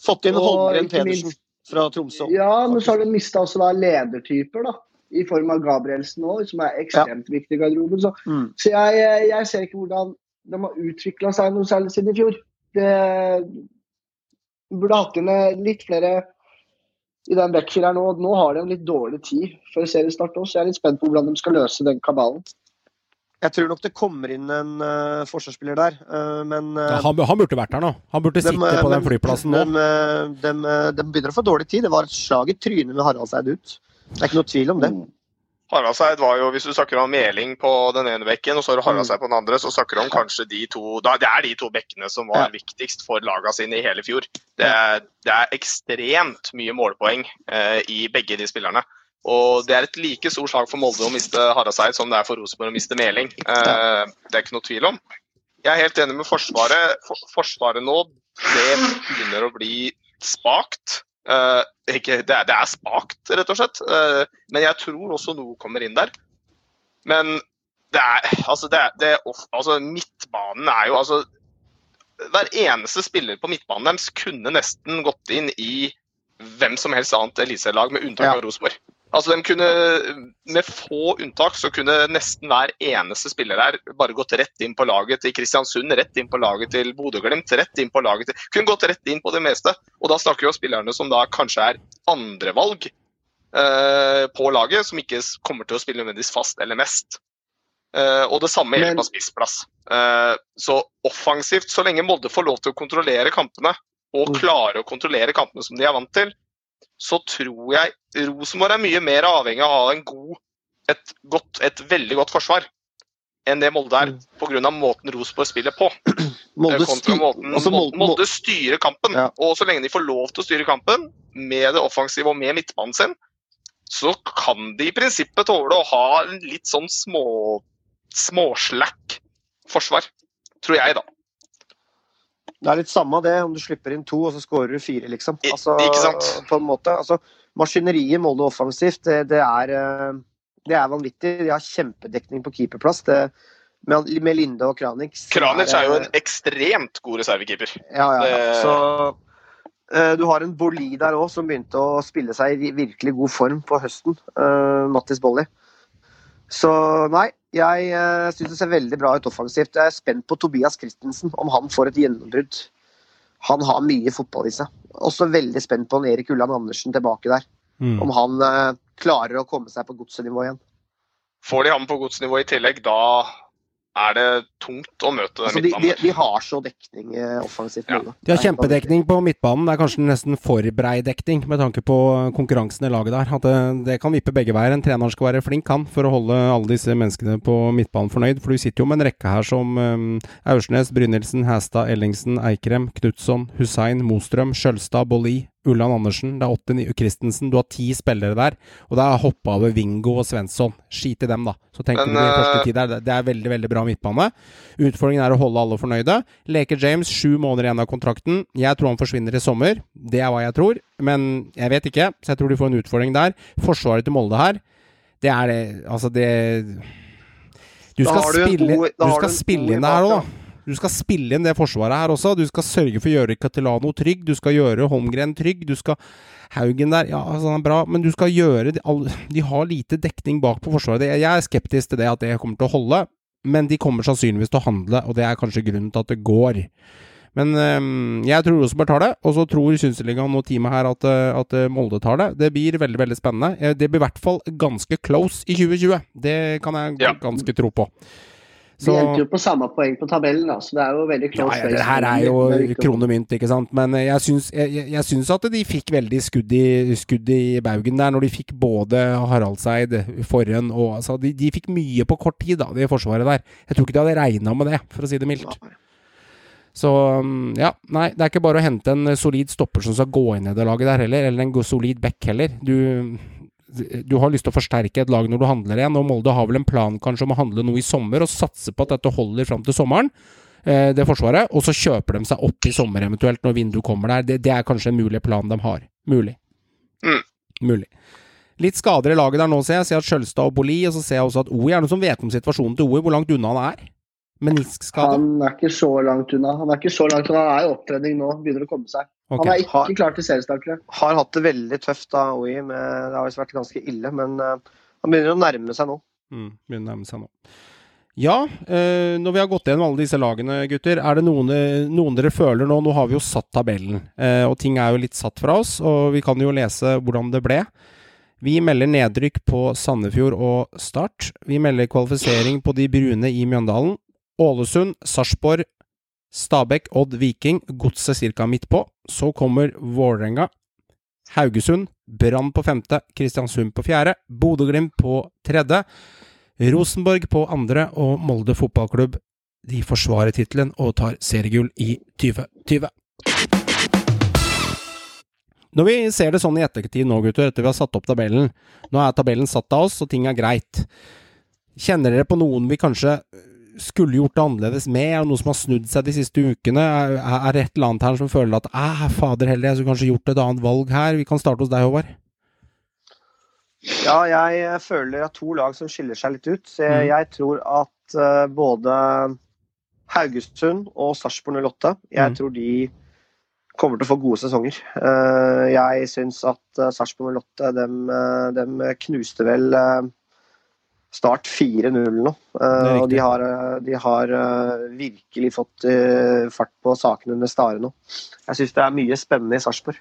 Speaker 2: Fått inn Holmgren Pedersen fra Tromsø.
Speaker 3: Ja, men så har de mista også da ledertyper, da. I form av Gabrielsen òg, som er ekstremt ja. viktig i garderoben. Så, mm. så jeg, jeg, ser ikke hvordan de har utvikla seg noe særlig siden i fjor. Det burde hatt inn litt flere i den backfireren nå. Nå har de en litt dårlig tid før seriestart òg, så jeg er litt spent på hvordan de skal løse den kabalen.
Speaker 2: Jeg tror nok det kommer inn en uh, forsvarsspiller der, uh, men uh,
Speaker 1: ja, han, han, burde vært der nå. Han burde de, sitte på den flyplassen nå.
Speaker 2: De, de, begynner å få dårlig tid. Det var et slag i trynet med Haraldseid ut. Det er ikke noe tvil om det. Mm.
Speaker 4: Haraldseid var jo, Hvis du snakker om Meling på den ene bekken og så har du Haraldseid på den andre, så snakker du om kanskje de to Det er de to bekkene som var ja. viktigst for lagene sine i hele fjor. Det er, det er ekstremt mye målpoeng eh, i begge de spillerne. Og det er et like stort slag for Molde å miste Haraldseid som det er for Rosenborg å miste Meling. Eh, det er ikke noe tvil om. Jeg er helt enig med Forsvaret. For, forsvaret nå det begynner å bli spakt. Uh, ikke, det, er, det, er, spakt, rett og slett. Uh, men jeg tror også noe kommer inn der. Men det er Altså, det, det altså midtbanen er jo altså Hver eneste spiller på midtbanen deres kunne nesten gått inn i hvem som helst annet eliteserielag, med unntak ja. av Rosenborg. Altså, de kunne, Med få unntak så kunne nesten hver eneste spiller her bare gått rett inn på laget til Kristiansund, rett inn på laget til Bodø-Glimt, rett inn på laget til Kunne gått rett inn på det meste. Og da snakker vi om spillerne som da kanskje er andrevalg eh, på laget, som ikke kommer til å spille nødvendigvis fast eller mest. Eh, og det samme gjelder på spissplass. Eh, så offensivt, så lenge Molde får lov til å kontrollere kampene, og mm. klare å kontrollere kampene som de er vant til, så tror jeg Rosenborg er mye mer avhengig av å ha en god, et, godt, et veldig godt forsvar enn det Molde er, mm. pga. måten Rosenborg spiller på. Molde, styr, måten, altså Molde, Molde styrer kampen. Ja. Og så lenge de får lov til å styre kampen med det offensive og med midtbanen sin, så kan de i prinsippet tåle å ha en litt sånn små, småslack forsvar. Tror jeg, da.
Speaker 2: Det er litt samme det om du slipper inn to, og så skårer du fire, liksom. Altså,
Speaker 4: ikke sant?
Speaker 2: På en måte. Altså, maskineriet Molde offensivt, det, det, er, eh, det er vanvittig. De har kjempedekning på keeperplass. Det, med, med Linde og Kranic.
Speaker 4: Kranic er jo en ekstremt god reservekeeper.
Speaker 2: Ja, ja, ja. Så eh, du har en Boli der òg, som begynte å spille seg i virkelig god form på høsten. Uh, Mattis Bolli. Så nei, jeg uh, syns det ser veldig bra ut offensivt. Jeg er spent på Tobias Christensen, om han får et gjennombrudd. Han har mye fotball i seg. Også veldig spent på Erik Ulland Andersen tilbake der.
Speaker 1: Mm.
Speaker 2: Om han eh, klarer å komme seg på godsenivå igjen.
Speaker 4: Får de ham på godsnivå i tillegg, da er det tungt å møte
Speaker 2: Altså, de, de,
Speaker 4: midtbanen.
Speaker 2: de har så dekning eh, offensivt.
Speaker 4: Ja.
Speaker 1: De har kjempedekning på midtbanen. Det er kanskje nesten for brei dekning med tanke på konkurransen i laget der. At det, det kan vippe begge veier. En trener skal være flink han for å holde alle disse menneskene på midtbanen fornøyd. For du sitter jo med en rekke her som um, Aursnes, Brynildsen, Hæstad, Ellingsen, Eikrem, Knutson, Hussein, Mostrøm, Skjølstad, Bolli, Ulland Andersen. Det er åtte ni- Christensen. Du har ti spillere der. Og det er hoppa over Vingo og Svensson. Skit i dem, da. Så tenker
Speaker 4: Men,
Speaker 1: du i første
Speaker 4: eh,
Speaker 1: tid der. Det- er veldig, veldig bra midtbane. Utfordringen er å holde alle fornøyde. Leker James sju måneder igjen av kontrakten. Jeg tror han forsvinner i sommer. Det er hva jeg tror, men jeg vet ikke. Så jeg tror de får en utfordring der. Forsvaret til Molde her, det er det Altså, det Du skal spille, du skal spille inn det her òg, da. Du skal spille inn det forsvaret her også. Du skal sørge for å gjøre Catalano trygg. Du skal gjøre Holmgren trygg. Du skal Haugen der, ja, altså han er bra, men du skal gjøre de, de har lite dekning bak på forsvaret. Jeg er skeptisk til det at det kommer til å holde, men de kommer sannsynligvis til å handle, og det er kanskje grunnen til at det går. Men øhm, jeg tror Rosenborg tar det, og så tror Synseligaen og teamet her at, øh, at øh, Molde tar det. Det blir veldig veldig spennende. Eh, Det blir i hvert fall ganske close i 2020. Det kan jeg
Speaker 4: Ja.
Speaker 1: ganske tro på.
Speaker 3: De endte jo på samme poeng på tabellen, da, så det er jo veldig close
Speaker 1: ja,
Speaker 3: ja,
Speaker 1: det her er jo krone mynt, ikke sant. Men eh, jeg syns, jeg, jeg- syns at de fikk veldig skudd i, skudd i baugen der, når de fikk både Haraldseid, Forhen og altså, de, de fikk mye på kort tid, da, det forsvaret der. Jeg tror ikke de hadde regna med det, for å si det mildt. Så mm, ja, nei, det er ikke bare å hente en solid stopper som skal gå inn i det laget der heller, eller en solid back heller. Du, du har lyst til å forsterke et lag når du handler igjen, og Molde har vel en plan kanskje om å handle noe i sommer, og satse på at dette holder fram til sommeren, eh, det forsvaret, og så kjøper de seg opp i sommer eventuelt, når vinduet kommer der. Det, det er kanskje en mulig plan de har. Mulig.
Speaker 4: Mm.
Speaker 1: Mulig. Litt skader i laget der nå, ser jeg. Jeg ser at Skjølstad og Boli, og så ser jeg også at OI er noen som vet om situasjonen til OI, hvor langt unna han er? Meniskskade?
Speaker 3: Han er ikke så langt unna. Han er ikke så langt unna. Han er i opptrening nå, begynner å komme seg.
Speaker 1: Ok.
Speaker 3: Han er ikke klar til seriestartere.
Speaker 2: Har hatt det veldig tøft da, OI. Med, det har visst vært ganske ille, men uh, han begynner å nærme seg nå.
Speaker 1: Mm, begynner å nærme seg nå. Ja, eh, når vi har gått gjennom alle disse lagene, gutter, er det noen, eh, noen dere føler nå Nå har vi jo satt tabellen, eh, og ting er jo litt satt fra oss, og vi kan jo lese hvordan det ble. Vi melder nedrykk på Sandefjord og Start. Vi melder kvalifisering på de brune i Mjøndalen. Ålesund, Sarpsborg, Stabæk, Odd, Viking. Godset ca. midt på. Så kommer Vålerenga. Haugesund, Brann på femte, Kristiansund på fjerde, Bodø-Glimt på tredje, Rosenborg på andre og Molde fotballklubb. De forsvarer tittelen og tar seriegull i 2020. Når vi ser det sånn i ettertid nå, gutter, etter vi har satt opp tabellen Nå er tabellen satt av oss, og ting er greit. Kjenner dere på noen vi kanskje skulle gjort det annerledes med? Er det noe som har snudd seg de siste ukene? Er, er det et eller annet her som føler at æh, fader heller, jeg skulle kanskje gjort et annet valg her? Vi kan starte hos deg, Håvard.
Speaker 2: Ja, jeg føler er to lag som skiller seg litt ut. Så
Speaker 1: Mm.
Speaker 2: jeg, jeg tror at uh, både Haugesund og Sarpsborg 08 jeg
Speaker 1: Mm.
Speaker 2: tror de kommer til å få gode sesonger. Uh, jeg syns at uh, Sarpsborg 08 dem, dem knuste vel eh, Start 4-0 nå. Eh, og de har, eh, de har eh, virkelig fått fart på sakene under Stare nå. Jeg syns det er mye spennende i Sarpsborg.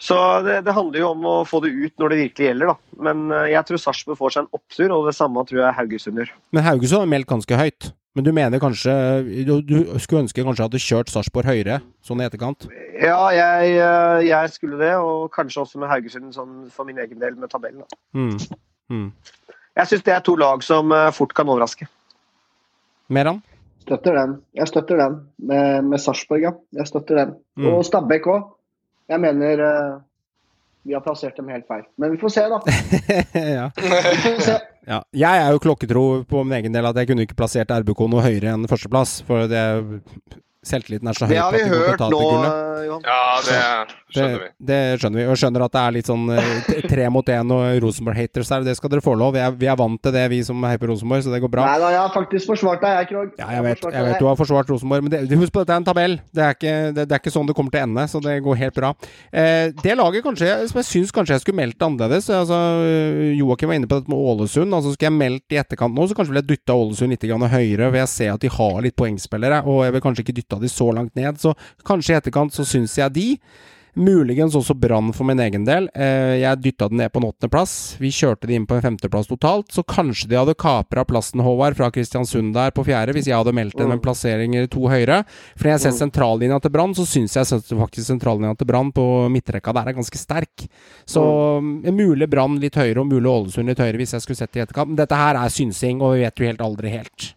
Speaker 2: Så det, det handler jo om å få det ut når det virkelig gjelder, da. Men jeg tror Sarpsborg får seg en opptur, og det samme tror jeg Haugesund gjør.
Speaker 1: Men Haugesund har meldt ganske høyt. Men du mener kanskje Du, du skulle ønske kanskje at hadde kjørt Sarpsborg høyere, sånn i etterkant?
Speaker 2: Ja, jeg, jeg skulle det, og kanskje også med Haugesund sånn for min egen del med tabellen.
Speaker 1: Mm. Mm.
Speaker 2: Jeg syns det er to lag som eh, fort kan overraske.
Speaker 1: Meran?
Speaker 3: Støtter den. Jeg støtter den med, med Sarpsborg, ja. Jeg støtter den.
Speaker 1: Mm.
Speaker 3: Og Stabæk òg. Jeg mener uh, vi har plassert dem helt feil. Men vi får se, da.
Speaker 1: ja.
Speaker 3: Får se.
Speaker 1: ja. Jeg er jo klokketro på min egen del at jeg kunne ikke plassert RBK noe høyere enn førsteplass. For det selvtilliten er så høy
Speaker 2: Det har vi hørt nå, Johan.
Speaker 4: Ja, det skjønner vi.
Speaker 1: Det, det skjønner vi. Og skjønner at det er litt sånn eh, tre mot én og Rosenborg-haters her. Det skal dere få lov. Vi er, vi er vant til det, vi som heier på Rosenborg, så det går bra.
Speaker 3: Nei da, jeg har faktisk forsvart deg, jeg, Krog.
Speaker 1: Ja, jeg vet, jeg vet du har forsvart Rosenborg, men det, husk på dette er en tabell. Det er, ikke, det, det er ikke sånn det kommer til å ende, så det går helt bra. Eh, det laget kanskje, som jeg syns kanskje jeg skulle meldt annerledes altså, Joakim var inne på dette med Ålesund. altså Skulle jeg meldt i etterkant nå, så kanskje ville jeg dytta Ålesund litt grann høyere. For jeg ser at de har litt poengspillere, og jeg vil kanskje ikke dytta de så langt ned. Så kanskje i etterkant så syns jeg de. Muligens også Brann for min egen del. Eh, jeg dytta den ned på en åttendeplass. Vi kjørte de inn på en femteplass totalt, så kanskje de hadde kapra plassen, Håvard, fra Kristiansund der på fjerde, hvis jeg hadde meldt dem en plassering eller to høyere. For når jeg ser sentrallinja til Brann, så syns jeg faktisk sentrallinja til Brann på midtrekka der er ganske sterk. Så mm. mulig Brann litt høyere og mulig Ålesund litt høyere hvis jeg skulle sett det i etterkant. Men dette her er synsing, og vi vet jo helt aldri helt.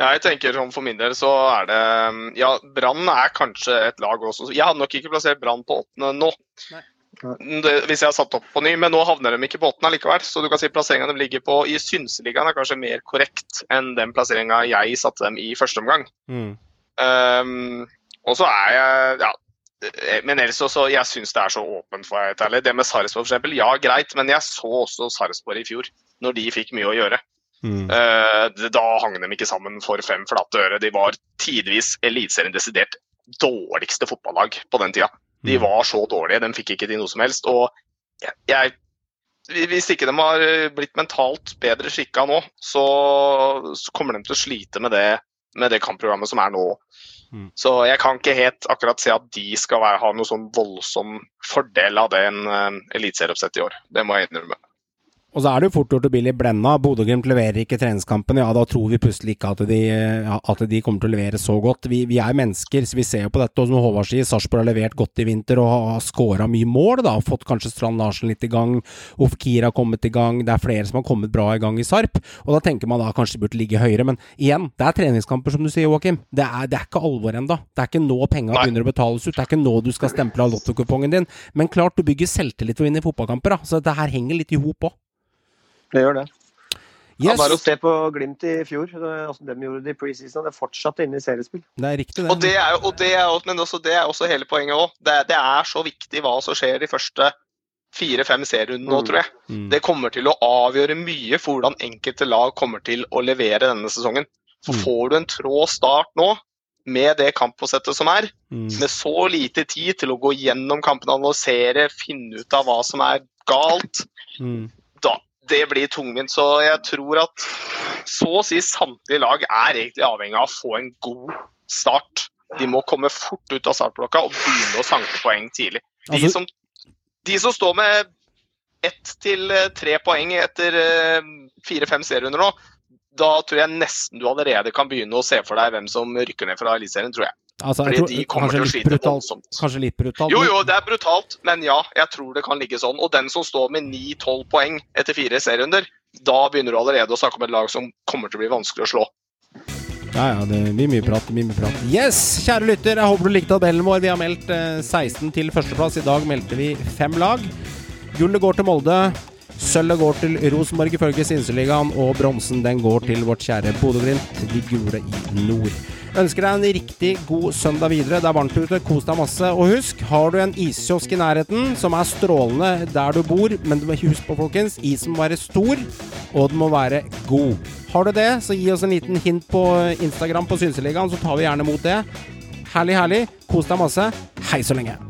Speaker 4: Jeg tenker som For min del så er det Ja, Brann er kanskje et lag også. Jeg hadde nok ikke plassert Brann på åttende nå. Det, hvis jeg har satt opp på ny, men nå havner de ikke på åttende likevel. Så du kan si plasseringa de ligger på i Synseligaen er kanskje mer korrekt enn den plasseringa jeg satte dem i første omgang.
Speaker 1: Mm.
Speaker 4: Um, og så er jeg ja, men ellers også, jeg syns det er så åpent, for å være helt ærlig. Det med Sarpsborg f.eks., ja greit, men jeg så også Sarpsborg i fjor, når de fikk mye å gjøre.
Speaker 1: Mm.
Speaker 4: Eh, da hang de ikke sammen for fem flate øre. De var tidvis Eliteserien desidert dårligste fotballag på den tida. De
Speaker 1: Mm.
Speaker 4: var så dårlige, de fikk ikke til noe som helst. Og jeg, jeg Hvis ikke de har blitt mentalt bedre skikka nå, så, så kommer de til å slite med det, med det kampprogrammet som er nå.
Speaker 1: Mm.
Speaker 4: Så jeg kan ikke helt akkurat se at de skal være, ha noe sånn voldsom fordel av det en uh, eliteserieoppsett i år. Det må jeg innrømme.
Speaker 1: Og så er det jo fort gjort å bli litt blenda. Bodø-Glimt leverer ikke treningskampen. Ja, da tror vi plutselig ikke at de, ja, at de kommer til å levere så godt. Vi, vi er mennesker, så vi ser jo på dette. Og som Håvard sier, Sarpsborg har levert godt i vinter og har skåra mye mål. da, Fått kanskje Strand Larsen litt i gang. Ofkir har kommet i gang. Det er flere som har kommet bra i gang i Sarp. Og da tenker man da kanskje de burde ligge høyere. Men igjen, det er treningskamper, som du sier, Joakim. Det er, det er ikke alvor ennå. Det er ikke nå penga begynner å betales ut. Det er ikke nå du skal stemple av lottokupongen din. Men klart, du bygger selvtillit for å vinne fotballkamper. da, Så dette her henger litt i hop òg.
Speaker 2: Det gjør det. Ja,
Speaker 1: Yes,
Speaker 2: bare å se på Glimt i fjor, det- de gjorde det i preseason. Det fortsatte inne i seriespill.
Speaker 1: det er riktig, det.
Speaker 4: Og det er og det er men også, det er også hele poenget òg. Det, det er så viktig hva som skjer de første fire-fem serierundene nå,
Speaker 2: Mm.
Speaker 4: tror jeg.
Speaker 1: Mm.
Speaker 4: Det kommer til å avgjøre mye for hvordan enkelte lag kommer til å levere denne sesongen. For
Speaker 1: Mm.
Speaker 4: får du en trå start nå, med det kampoppsettet som er,
Speaker 1: Mm.
Speaker 4: med så lite tid til å gå gjennom kampene, analysere, finne ut av hva som er galt,
Speaker 1: Mm.
Speaker 4: Det blir tungvint. Så jeg tror at så å si samtlige lag er egentlig avhengig av å få en god start. De må komme fort ut av startblokka og begynne å sanke poeng tidlig. De,
Speaker 1: Altså-
Speaker 4: som, de som står med ett til eh, tre poeng etter eh, fire-fem serierunder nå, da tror jeg nesten du allerede kan begynne å se for deg hvem som rykker ned fra Eliteserien, tror jeg.
Speaker 1: Altså,
Speaker 4: Fordi
Speaker 1: tror,
Speaker 4: de kommer til å slite
Speaker 1: brutalt.
Speaker 4: voldsomt.
Speaker 1: Kanskje litt brutalt.
Speaker 4: Jo, jo, det er brutalt, men ja, jeg tror det kan ligge sånn. Og den som står med 9-12 poeng etter fire serierunder, da begynner du allerede å snakke om et lag som kommer til å bli vanskelig å slå.
Speaker 1: Ja, ja, det blir mye prat. blir mye prat. Yes, kjære lytter, jeg håper du likte tabellen vår. Vi har meldt eh, 16 til førsteplass. I dag meldte vi fem lag. Gullet går til Molde. Sølvet går til Rosenborg ifølge Sinseligaen, og bronsen den går til vårt kjære Bodø-Glimt, de gule i nord. Ønsker deg en riktig god søndag videre. Det er varmt ute, kos deg masse. Og husk, har du en iskiosk i nærheten som er strålende der du bor, men du må huske på, folkens, isen må være stor, og den må være god. Har du det, så gi oss en liten hint på Instagram på Synseligaen, så tar vi gjerne imot det. Herlig, herlig. Kos deg masse. Hei så lenge.